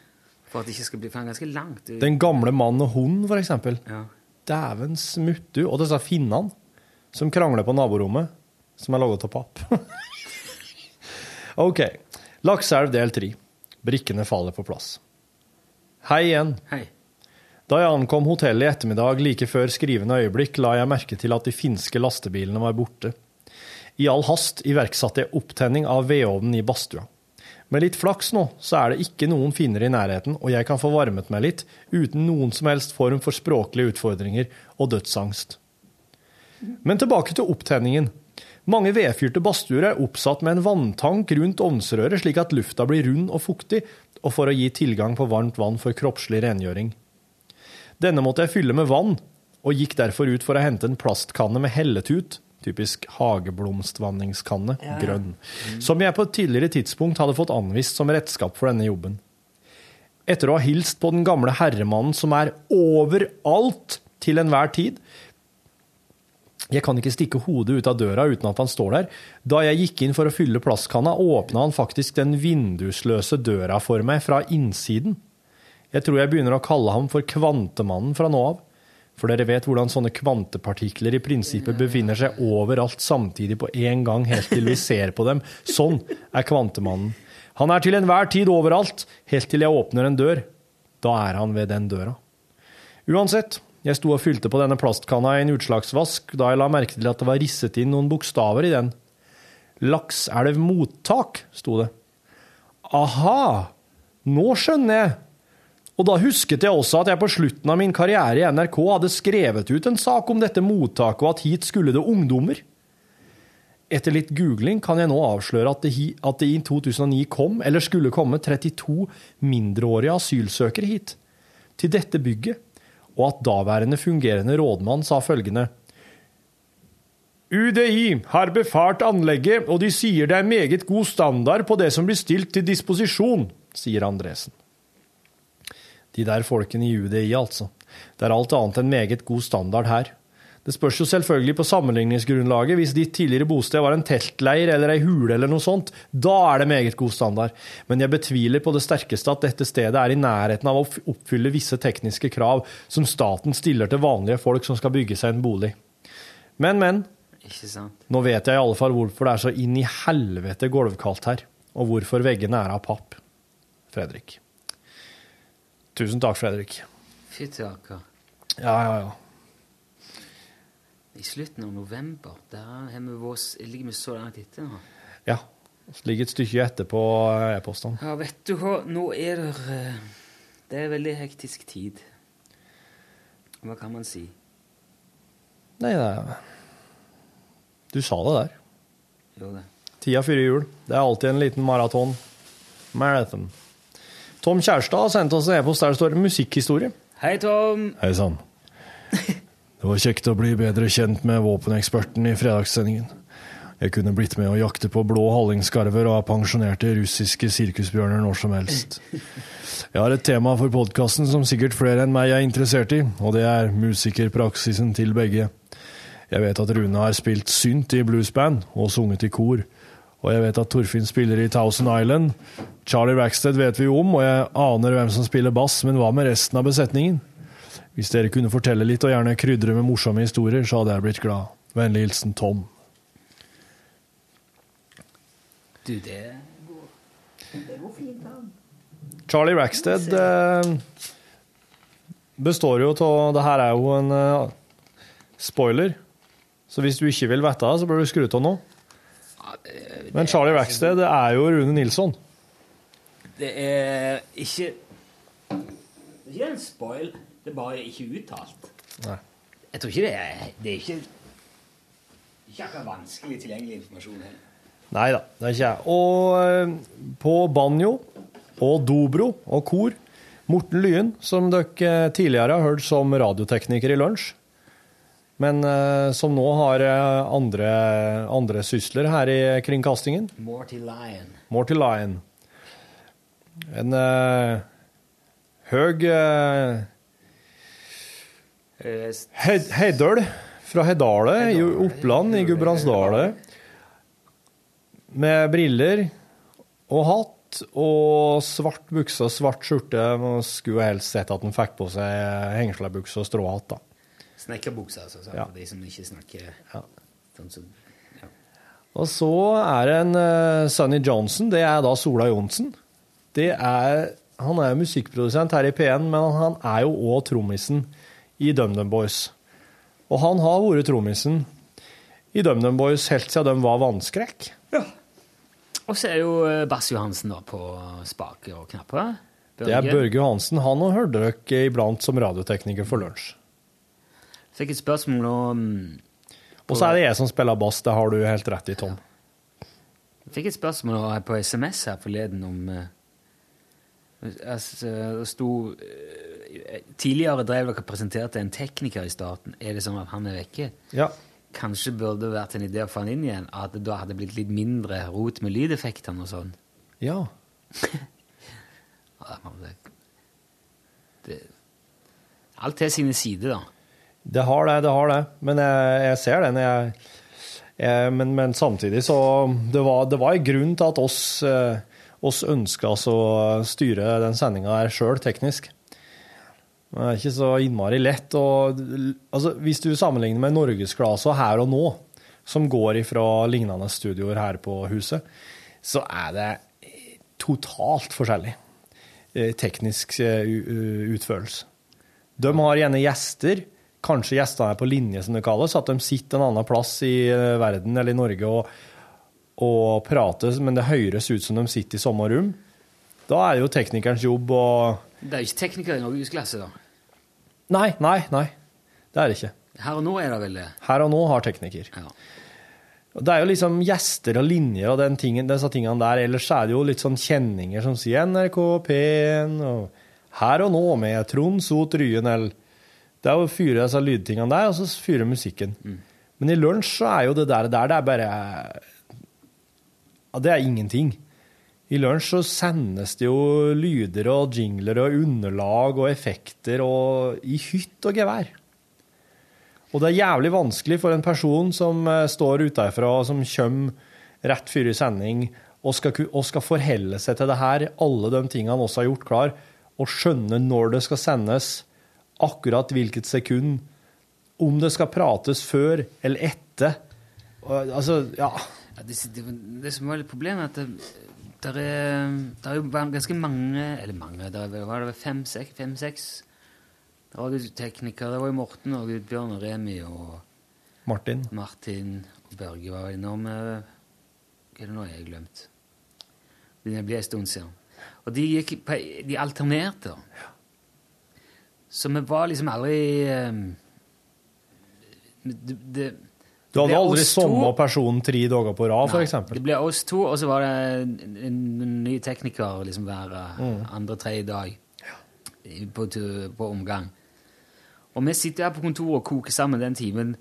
For at det ikke skal bli for ganske langt. Den gamle mann og hund, for eksempel. Ja. Dæven smuttu. Og disse finnene som krangler på naborommet, som er laget av papp. OK. Lakseelv del 3. Brikkene faller på plass. Hei igjen. Hei. Da jeg ankom hotellet i ettermiddag like før skrivende øyeblikk, la jeg merke til at de finske lastebilene var borte. I all hast iverksatte jeg opptenning av vedovnen i badstua. Med litt flaks nå, så er det ikke noen finner i nærheten, og jeg kan få varmet meg litt, uten noen som helst form for språklige utfordringer og dødsangst. Men tilbake til opptenningen. Mange vedfyrte badstuer er oppsatt med en vanntank rundt ovnsrøret, slik at lufta blir rund og fuktig, og for å gi tilgang på varmt vann for kroppslig rengjøring. Denne måtte jeg fylle med vann, og gikk derfor ut for å hente en plastkanne med helletut, typisk hageblomstvanningskanne, grønn, som jeg på et tidligere tidspunkt hadde fått anvist som redskap for denne jobben. Etter å ha hilst på den gamle herremannen som er overalt til enhver tid, jeg kan ikke stikke hodet ut av døra uten at han står der. Da jeg gikk inn for å fylle plastkanna, åpna han faktisk den vindusløse døra for meg fra innsiden. Jeg tror jeg begynner å kalle ham for Kvantemannen fra nå av. For dere vet hvordan sånne kvantepartikler i prinsippet befinner seg overalt samtidig på én gang, helt til vi ser på dem. Sånn er Kvantemannen. Han er til enhver tid overalt, helt til jeg åpner en dør. Da er han ved den døra. Uansett, jeg sto og fylte på denne plastkanna i en utslagsvask da jeg la merke til at det var risset inn noen bokstaver i den. Lakselv mottak, sto det. Aha, nå skjønner jeg. Og da husket jeg også at jeg på slutten av min karriere i NRK hadde skrevet ut en sak om dette mottaket, og at hit skulle det ungdommer. Etter litt googling kan jeg nå avsløre at det, at det i 2009 kom, eller skulle komme, 32 mindreårige asylsøkere hit. Til dette bygget. Og at daværende fungerende rådmann sa følgende UDI har befart anlegget, og de sier det er meget god standard på det som blir stilt til disposisjon, sier Andresen. De der folkene i UDI, altså. Det er alt annet enn meget god standard her. Det spørs jo selvfølgelig på sammenligningsgrunnlaget. Hvis ditt tidligere bosted var en teltleir eller ei hule eller noe sånt, da er det meget god standard. Men jeg betviler på det sterkeste at dette stedet er i nærheten av å oppfylle visse tekniske krav som staten stiller til vanlige folk som skal bygge seg en bolig. Men, men. Ikke sant? Nå vet jeg i alle fall hvorfor det er så inn i helvete gulvkaldt her, og hvorfor veggene er av papp. Fredrik. Tusen takk, Fredrik. Fytti rakker. Ja, ja, ja. I slutten av november, der vi vært, ligger vi så langt etter nå. Ja. Det ligger et stykke etter på eh, e-postene. Ja, vet du hva, nå er det eh, Det er veldig hektisk tid. Hva kan man si? Nei, det er Du sa det der. Jo, det. Tida før jul. Det er alltid en liten maraton. Marathon. Tom Kjærstad har sendt oss en e-post der det står 'musikkhistorie'. Hei, Tom! Hei sann. Det var kjekt å bli bedre kjent med våpeneksperten i fredagssendingen. Jeg kunne blitt med å jakte på blå hallingskarver og ha pensjonerte russiske sirkusbjørner når som helst. Jeg har et tema for podkasten som sikkert flere enn meg er interessert i, og det er musikerpraksisen til begge. Jeg vet at Rune har spilt synt i bluesband og sunget i kor, Og jeg vet at Torfinn spiller i Thousand Island. Charlie Rackstead vet vi jo om, og jeg aner hvem som spiller bass, men hva med resten av besetningen? Hvis dere kunne fortelle litt, og gjerne krydre med morsomme historier, så hadde jeg blitt glad. Vennlig hilsen Tom. Du, det det går fint an. Charlie Rackstead eh, består jo av Det her er jo en eh, spoiler, så hvis du ikke vil vite det, så bør du skru av nå. Men Charlie Rackstead er jo Rune Nilsson. Det er ikke Det er ikke en spoil, det er bare ikke uttalt. Nei. Jeg tror ikke det er Det er ikke ikke akkurat vanskelig tilgjengelig informasjon heller. Nei da, det er ikke jeg. Og eh, på banjo og dobro og kor, Morten Lyen, som dere tidligere har hørt som radiotekniker i lunsj, men eh, som nå har eh, andre, andre sysler her i kringkastingen. Morty Lion. Morty Lion. En uh, høg uh, Heidøl fra Heidale i Oppland i Gudbrandsdalen. Med briller og hatt og svart bukse og svart skjorte. Man skulle helst sett at han fikk på seg hengslebukse og stråhatt. da. Snekkerbukse, altså, så Ja. for de som ikke snakker Ja. sånn som Og så er det en uh, Sonny Johnson. Det er da Sola Johnsen. Det er, han er musikkprodusent her i P1, men han er jo òg trommisen i DumDum Boys. Og han har vært trommisen i DumDum Boys helt siden de var vannskrekk. Og så er jo eh, Bass Johansen da på spaker og knapper. Det er Børge Johansen. Han og hørte dere iblant som radiotekniker for lunsj. Fikk et spørsmål om Og så er det jeg som spiller bass, det har du helt rett i, Tom. Jeg Fikk et spørsmål på SMS her forleden om eh, altså, Det sto eh, Tidligere drev dere og presenterte en tekniker i starten. Er det sånn at han er vekke? Ja. Kanskje burde det vært en idé å få han inn igjen? At det da hadde blitt litt mindre rot med lydeffektene og sånn? Ja. Ja, det, det, alt har sine sider, da. Det har det, det har det. Men jeg, jeg ser den. Jeg, jeg, men, men samtidig så Det var, det var en grunn til at oss, eh, oss ønska å styre den sendinga her sjøl, teknisk. Det er ikke så innmari lett. Og, altså, hvis du sammenligner med Norgesglasa her og nå, som går ifra lignende studioer her på huset, så er det totalt forskjellig eh, teknisk eh, utførelse. De har gjerne gjester, kanskje gjestene er på linje, som det kalles, at de sitter en annen plass i eh, verden eller i Norge og, og prater, men det høres ut som de sitter i samme rom. Da er det jo teknikerens jobb å Det er jo ikke teknikere i norgesklasse, da. Nei, nei, nei. Det er det ikke. Her og nå er det vel det. Her og nå har tekniker. Ja. Det er jo liksom gjester og linjer og den tingen, disse tingene der. Ellers er det jo litt sånn kjenninger som sier NRK P1 og Her og nå med Trond Sot Ryen eller Det er å fyre disse lydtingene der, og så fyre musikken. Men i lunsj så er jo det der, der det er bare Ja, det er ingenting. I lunsj så sendes det jo lyder og jingler og underlag og effekter og i hytt og gevær. Og det er jævlig vanskelig for en person som eh, står utenfra, som kommer rett før i sending, og skal, og skal forholde seg til det her, alle de tingene han også har gjort klar, og skjønne når det skal sendes, akkurat hvilket sekund, om det skal prates før eller etter. Altså, ja. Ja, det, det, det som var litt problemet, er at det, der er, der er jo ganske mange Eller mange, der er, var det fem, seks? Fem, seks? Der var jo teknikere. Det var jo Morten og Bjørn og Remi og Martin. Martin og Børge var innom eh, Hva er det nå jeg har glemt? Det blir en stund siden. Og de, gikk, de alternerte. da. Så vi var liksom aldri eh, det, det, Du hadde aldri samme person tre dager på rad, for eksempel. Det ble oss to, og så var det en, ny tekniker liksom hver Mm. andre-tredje dag på, på omgang. Og vi sitter her på kontoret og koker sammen den timen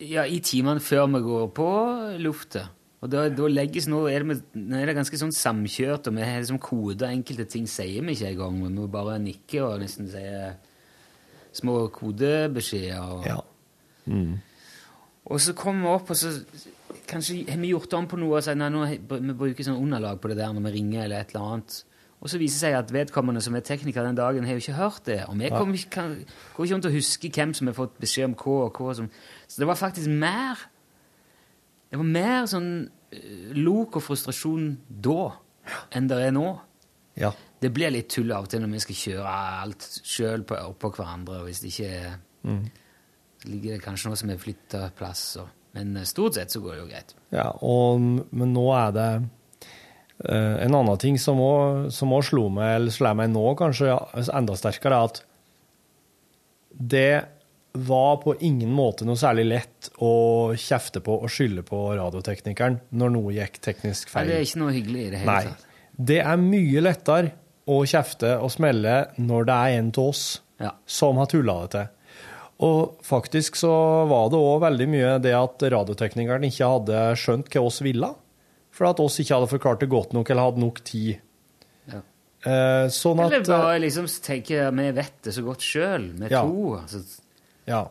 ja, i timene før vi går på lufta. Og da, da legges nå er, det, er det ganske sånn samkjørt, og vi har liksom koder enkelte ting sier vi ikke engang. Vi må bare nikke og nesten si små kodebeskjeder. Og, Ja. og så kommer vi opp, og så kanskje har vi gjort om på noe og sagt nei, nå, vi bruker sånn underlag på det der når vi ringer eller et eller annet. Og så viser det seg at vedkommende som er tekniker den dagen, har jo ikke hørt det. Og vi kommer kan, går ikke rundt å huske hvem som har fått beskjed om hva og hva. Som, så det var faktisk mer Det var mer sånn eh, lok og frustrasjon da enn det er nå. Ja. Det blir litt tull av og til når vi skal kjøre alt sjøl oppå hverandre, og hvis det ikke er Mm. ligger det kanskje noe som er flytta plass. Og, men eh, stort sett så går det jo greit. Ja, og, men nå er det uh, En annen ting som òg slo meg, eller slår meg nå kanskje ja, enda sterkere, er at det var på ingen måte noe særlig lett å kjefte på og skylde på radioteknikeren når noe gikk teknisk Nei, feil. det er ikke noe hyggelig i det hele Nei. tatt. Det er mye lettere å kjefte og smelle når det er en av oss Ja. som har tulla det til. Og faktisk så var det òg veldig mye det at radioteknikeren ikke hadde skjønt hva oss ville. For at oss ikke hadde forklart det godt nok eller hadde nok tid. Ja. Eh, sånn at Eller bare liksom tenke vi vet det så godt sjøl, vi Ja. to. Altså, Ja.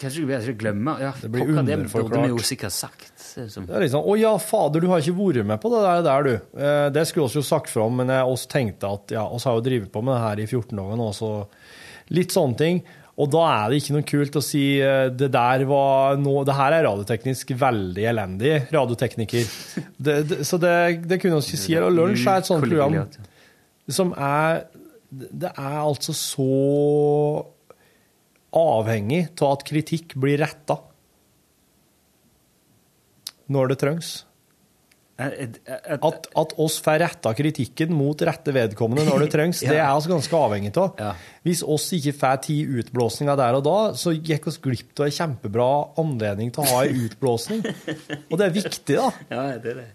kanskje du bedre glemmer ja, Det blir det underforklart. vi jo sikkert sagt. Det er Som, Det er liksom, Å ja, fader, du har ikke vært med på det der, der du. Eh, det skulle vi jo sagt fra om, men oss tenkte at ja, oss har jo drevet på med det her i 14 dager nå, så litt sånne ting. Og da er det ikke noe kult å si eh, det der var noe Det her er radioteknisk veldig elendig, radiotekniker. Det, det, så det, det kunne vi ikke si. Og Lunsj er et sånt program som er Det er altså så avhengig av at kritikk blir retta når det trengs. At, at oss får retta kritikken mot rette vedkommende når det trengs, det er vi ganske avhengig av. Hvis oss ikke får ti utblåsninger der og da, så gikk oss glipp av en kjempebra anledning til å ha en utblåsning. Og det er viktig, da. Ja, det er det.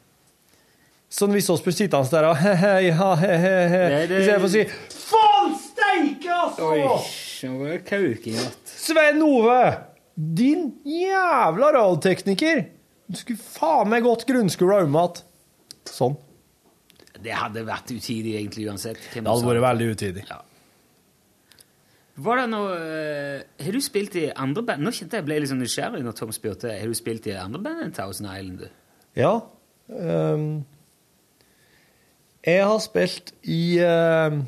Sånn hvis oss blir sittende der og he-he, ja, he-he, he, Nei, det- i å si Faen steike, altså! Var kauking. Svein Ove, din jævla radiotekniker! Du skulle faen meg gått grunnskole om igjen. Sånn. Det hadde vært utidig egentlig uansett. hvem Det hadde vært veldig utidig. Ja. Var det noe uh, Har du spilt i andre band? Nå kjente jeg ble litt sånn nysgjerrig når Tom spurte. Har du spilt i andre band enn Thousand Island? Ja. Um, jeg har spilt i ehm,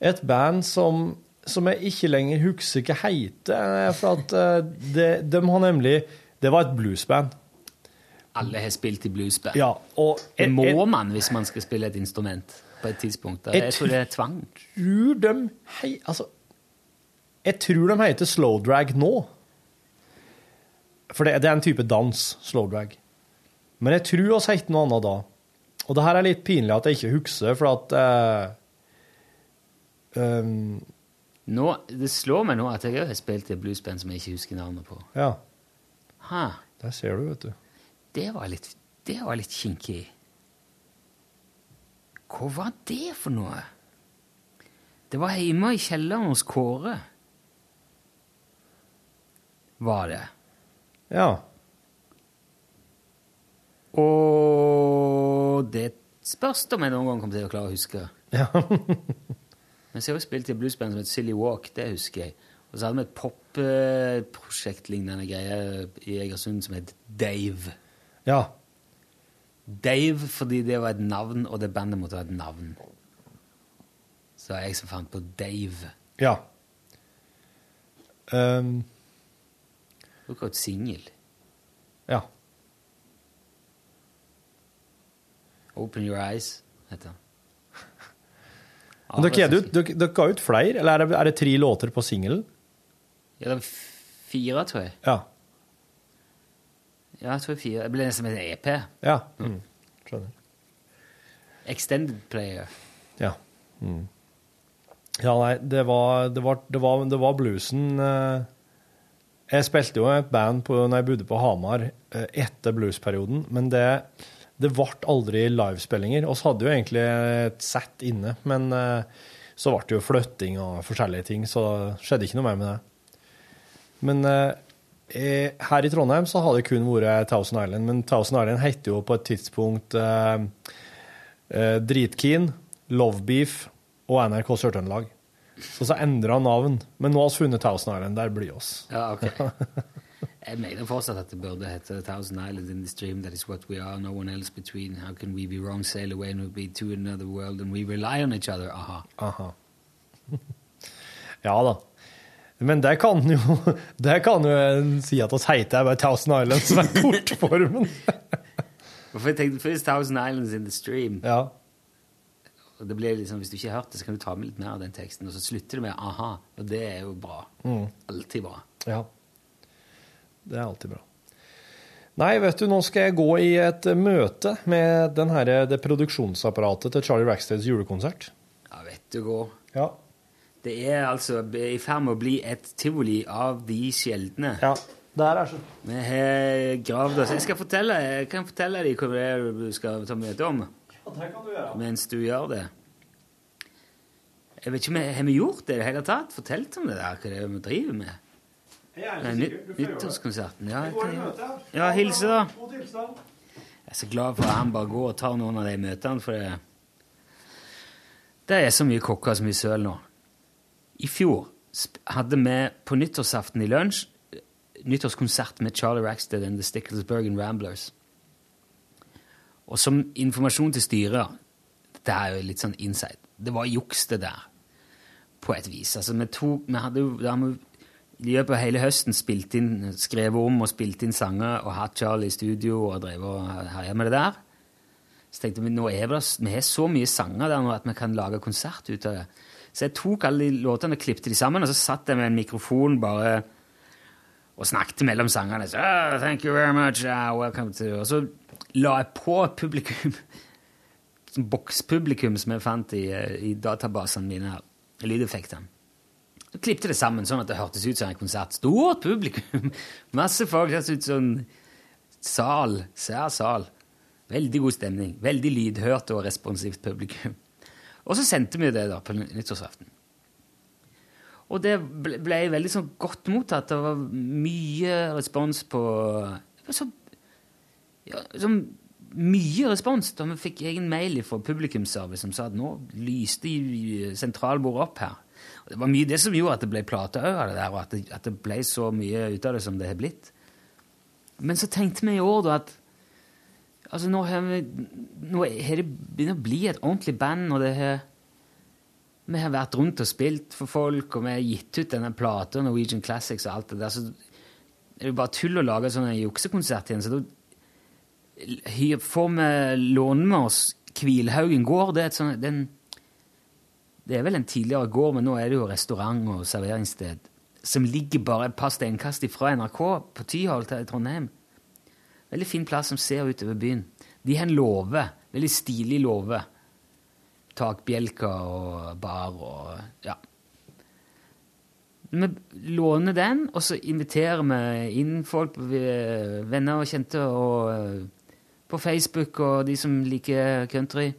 et band som, som jeg ikke lenger husker hva heter. eh, For at eh, det, de har nemlig Det var et bluesband. Alle har spilt i bluesband. Ja, og Det må jeg man hvis man skal spille et instrument på et tidspunkt. Jeg Jeg, tror det er tvang. tror de hei, Altså, jeg tror de heter slow drag nå. For det, det er en type dans, slow drag. Men jeg tror oss het noe annet da. Og det her er litt pinlig at jeg ikke husker, for at eh, um, Nå, det slår meg nå at jeg har spilt i et bluesband som jeg ikke husker navnet på. Ja, Ha, der ser du, vet du. det var litt, det var litt kinkig. Hva var det for noe? Det var hjemme i kjelleren hos Kåre. Var det. Ja. Og det spørs om jeg noen gang kommer til å klare å huske. ja. Men så har jeg også spilt i bluesband som het Silly Walk, det husker jeg. Og så hadde vi et popprosjektlignende greie i Egersund som het Dave. ja. Dave fordi det var et navn, og det bandet måtte ha et navn. Så det var jeg som fant på Dave. Ja. Um, var et singel. ja. Open Your Eyes, heter den. Men dere, er ut- dere, dere ga ut flere, eller er det, er det tre låter på singelen? Ja, det var fire, tror jeg. Ja. Ja, jeg tror fire. Det ble nesten en EP. Ja. Mm. Skjønner. Extended Player. Ja. Mm. Ja, nei, det var, det var, det var, det var bluesen eh. Jeg spilte jo et band på, når jeg bodde på Hamar eh, etter bluesperioden, men det, det ble aldri livespillinger. Vi hadde jo egentlig et sett inne, men eh, så ble det jo flytting og forskjellige ting, så det skjedde ikke noe mer med det. Men eh, eh, her i Trondheim så har det kun vært Thousand Island, men Thousand Island heter jo på et tidspunkt eh, eh, Dritkeen, Lovebeef og NRK Sør-Trøndelag. Så så endra navn. Men nå har vi funnet Thousand Island. Der blir oss. Ja, ok. Jeg mener fortsatt at det burde hete Thousand Islands in the Stream. That is what we are, no one else between. How can we be wrong, sail away and we'll be to another world and we rely on each other? Aha. Aha. ja da. Men det kan jo det kan jo en si at oss heter bare Thousand Islands, som er kortformen. For jeg tenkte først Thousand Islands in the Stream. ja. Og det blir liksom, Hvis du ikke har hørt det, så kan du ta med litt mer av den teksten. Og så slutter det med aha. Og det er jo bra. Alltid bra. ja. Det er alltid bra. Nei, vet du, nå skal jeg gå i et møte med den her, det produksjonsapparatet til Charlie Racksteads julekonsert. Ja, vet du hva. Ja. Det er altså i ferd med å bli et tivoli av de sjeldne. ja. Der er så. Vi har gravd oss Jeg skal fortelle, jeg kan fortelle deg hva det er du skal ta møte om Ja, det kan du gjøre. mens du gjør det. Jeg vet ikke om vi Har vi gjort det i det hele tatt? Fortalt om det der, hva det er vi driver med? Nyttårskonserten. Ja, i jeg, møte, ja. ja, hilse, da. Jeg er så glad for at han bare går og tar noen av de møtene, for det, det er så mye kokker og så mye søl nå. I fjor hadde vi på nyttårsaften i lunsj eh, nyttårskonsert med Charlie Rackstead and The Sticklesbergen Ramblers. Og som informasjon til styret Det er jo litt sånn inside. Det var juks, det der. På et vis. Altså, vi tok Vi hadde jo i løpet av hele høsten spilt inn, skrevet om og spilt inn sanger og hatt Charlie i studio og drevet og herja med det der. Så tenkte vi nå er det, vi har så mye sanger der nå at vi kan lage konsert ut av det. Så jeg tok alle de låtene og klippte de sammen, og så satt jeg med en mikrofon bare og snakket mellom sangene. Så, oh, thank you very much, uh, welcome to... Og så la jeg på publikum, bokspublikum som jeg fant i, eh, i databasene mine her, lydeffektene. Så klippte det sammen sånn at det hørtes ut som en konsert. Stort publikum! Masse folk. Det ut som en sal. Sær sal. Veldig god stemning. Veldig lydhørt og responsivt publikum. Og så sendte vi det da på nyttårsaften. Og det ble, ble veldig sånn godt mottatt. Det var mye respons på så, ja, så Mye respons da vi fikk egen mail fra publikumsservice som sa at nå lyste sentralbordet opp her. Det var mye det som gjorde at det ble plate òg og at det, at det ble så mye ut av det som det har blitt. Men så tenkte vi i år da at altså nå har vi, nå har det begynt å bli et ordentlig band, og det har vi har vært rundt og spilt for folk, og vi har gitt ut denne plata, Norwegian Classics og alt det der, så det er jo bare tull å lage sånn juksekonsert igjen. Så da får vi låne med oss Kvilhaugen gård. Det er, et sånt, det, er en, det er vel en tidligere gård, men nå er det jo restaurant og serveringssted som ligger bare et par steinkast ifra NRK på Tyholt her i Trondheim. Veldig fin plass som ser utover byen. De har en låve. Veldig stilig låve takbjelker og bar og ja. Vi låner den, og så inviterer vi inn folk, venner og kjente, og eh, på Facebook og de som liker country.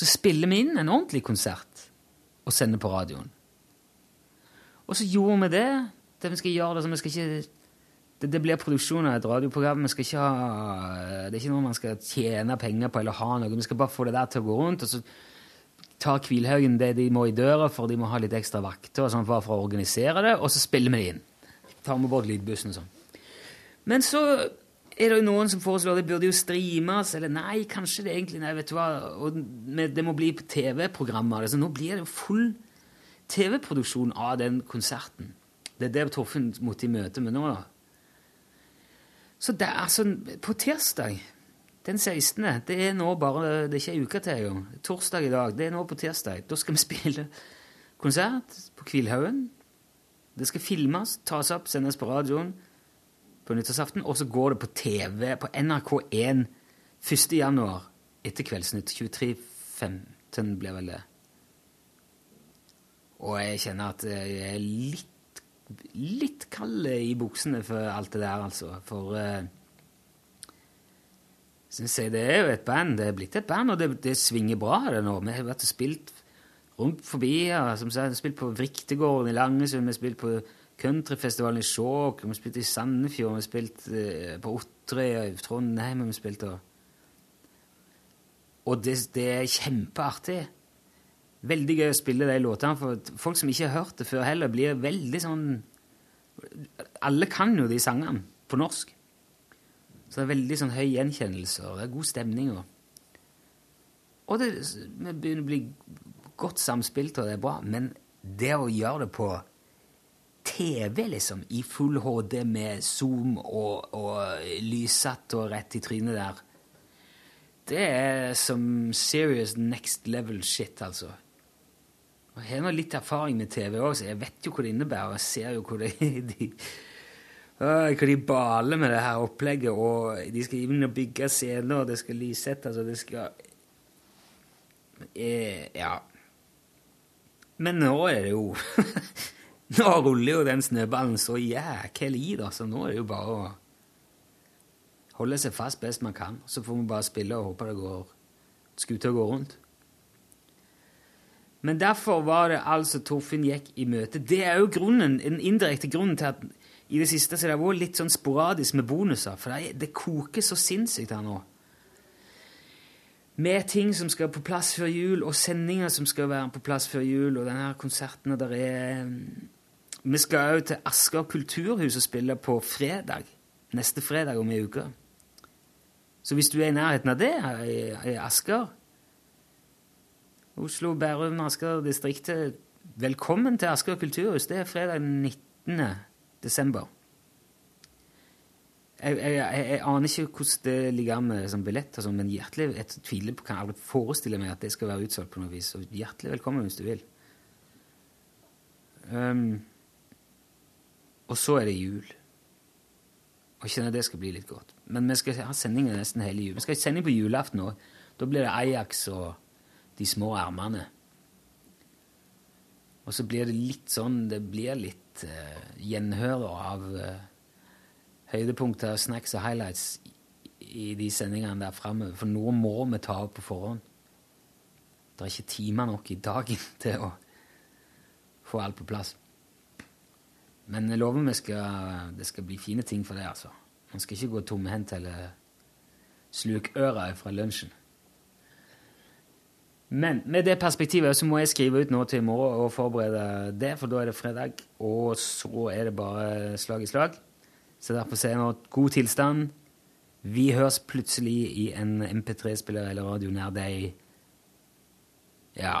Så spiller vi inn en ordentlig konsert og sender på radioen. Og så gjorde vi det. det vi skal gjøre det, så vi skal ikke det, det blir produksjon av et radioprogram. Vi skal ikke ha, det er ikke noe man skal tjene penger på eller ha noe. Vi skal bare få det der til å gå rundt. Og så tar Kvilhaugen det de må i døra, for de må ha litt ekstra vakter og sånn bare for å organisere det, og så spiller vi det inn. Tar med bort lydbussen og sånn. Men så er det jo noen som foreslår det burde jo streames, eller nei, kanskje det egentlig Nei, vet du hva, det må bli TV-programmer. Så nå blir det jo full TV-produksjon av den konserten. Det er det Torfinn måtte i møte med nå, da. Så det er altså På tirsdag den 16. Det er nå bare Det er ikke ei uke til engang. Torsdag i dag. Det er nå på tirsdag. Da skal vi spille konsert på Kvilhaugen. Det skal filmes, tas opp, sendes på radioen på nyttårsaften, og så går det på TV på NRK1 1. januar etter Kveldsnytt. 23.15 blir vel det. Og jeg kjenner at jeg er litt litt kald i buksene for alt det der, altså. For uh, synes jeg det er jo et band. Det er blitt et band, og det, det svinger bra, det nå. Vi har vært og spilt rundt forbi Ja. Som sagt, spilt på Vriktegården i Langesund, vi har spilt på countryfestivalen i Skjåk, vi har spilt i Sandefjord, vi har spilt eh, på Otterøy, i Trondheim vi spilt og Og det, det er kjempeartig. Veldig gøy å spille de låtene, for folk som ikke har hørt det før heller, blir veldig sånn alle kan jo de sangene på norsk. Så det er veldig sånn høy gjenkjennelse, og det er god stemning. Og, og det vi begynner å bli godt samspilt, og det er bra. Men det å gjøre det på TV, liksom, i full HD med Zoom og, og lyssatt og rett i trynet der, det er som serious next level shit, altså. Og Jeg har nå litt erfaring med TV òg, så jeg vet jo hva det innebærer. Jeg ser jo hva, de, hva de baler med det her opplegget. Og de skal inn og bygge scener, og det skal lyssettes, og det skal eh, Ja. Men nå er det jo Nå ruller jo den snøballen så jæklig i, da, så nå er det jo bare å holde seg fast best man kan. Så får vi bare spille og håpe det går skuta går rundt. Men derfor var det altså Torfinn gikk i møte. Det er jo grunnen, den indirekte grunnen til at i det siste så det har vært litt sånn sporadisk med bonuser. For det, det koker så sinnssykt her nå. Med ting som skal på plass før jul, og sendinger som skal være på plass før jul, og denne konserten og der er Vi skal òg til Asker kulturhus og spille på fredag. Neste fredag om ei uke. Så hvis du er i nærheten av det, her i, i Asker Oslo, Bærum, Asker distriktet, velkommen til Asker kulturhus. Det er fredag 19. desember. Jeg, jeg, jeg, jeg aner ikke hvordan det ligger an med sånn billetter, sånn, men hjertelig jeg tviler på, kan aldri forestille meg at det skal være utsolgt på noe vis. Så hjertelig velkommen hvis du vil. Um, og så er det jul. Og jeg kjenner det skal bli litt godt. Men vi skal ha sendinger nesten hele jul. Vi skal ha sending på julaften òg. Da blir det Ajax og de små ermene. Og så blir det litt sånn Det blir litt uh, gjenhør av uh, høydepunkter, snacks og highlights i, de sendingene der framover. For noe må vi ta opp på forhånd. Det er ikke timer nok i dagen til å få alt på plass. Men jeg lover vi skal, det skal bli fine ting for det, altså. Man skal ikke gå tomhendt eller slukøra fra lunsjen. Men med det perspektivet så må jeg skrive ut nå til i morgen og forberede det, for da er det fredag, og så er det bare slag i slag. Så derfor sier jeg nå god tilstand. Vi høres plutselig i en MP3-spiller eller radio nær deg. Ja.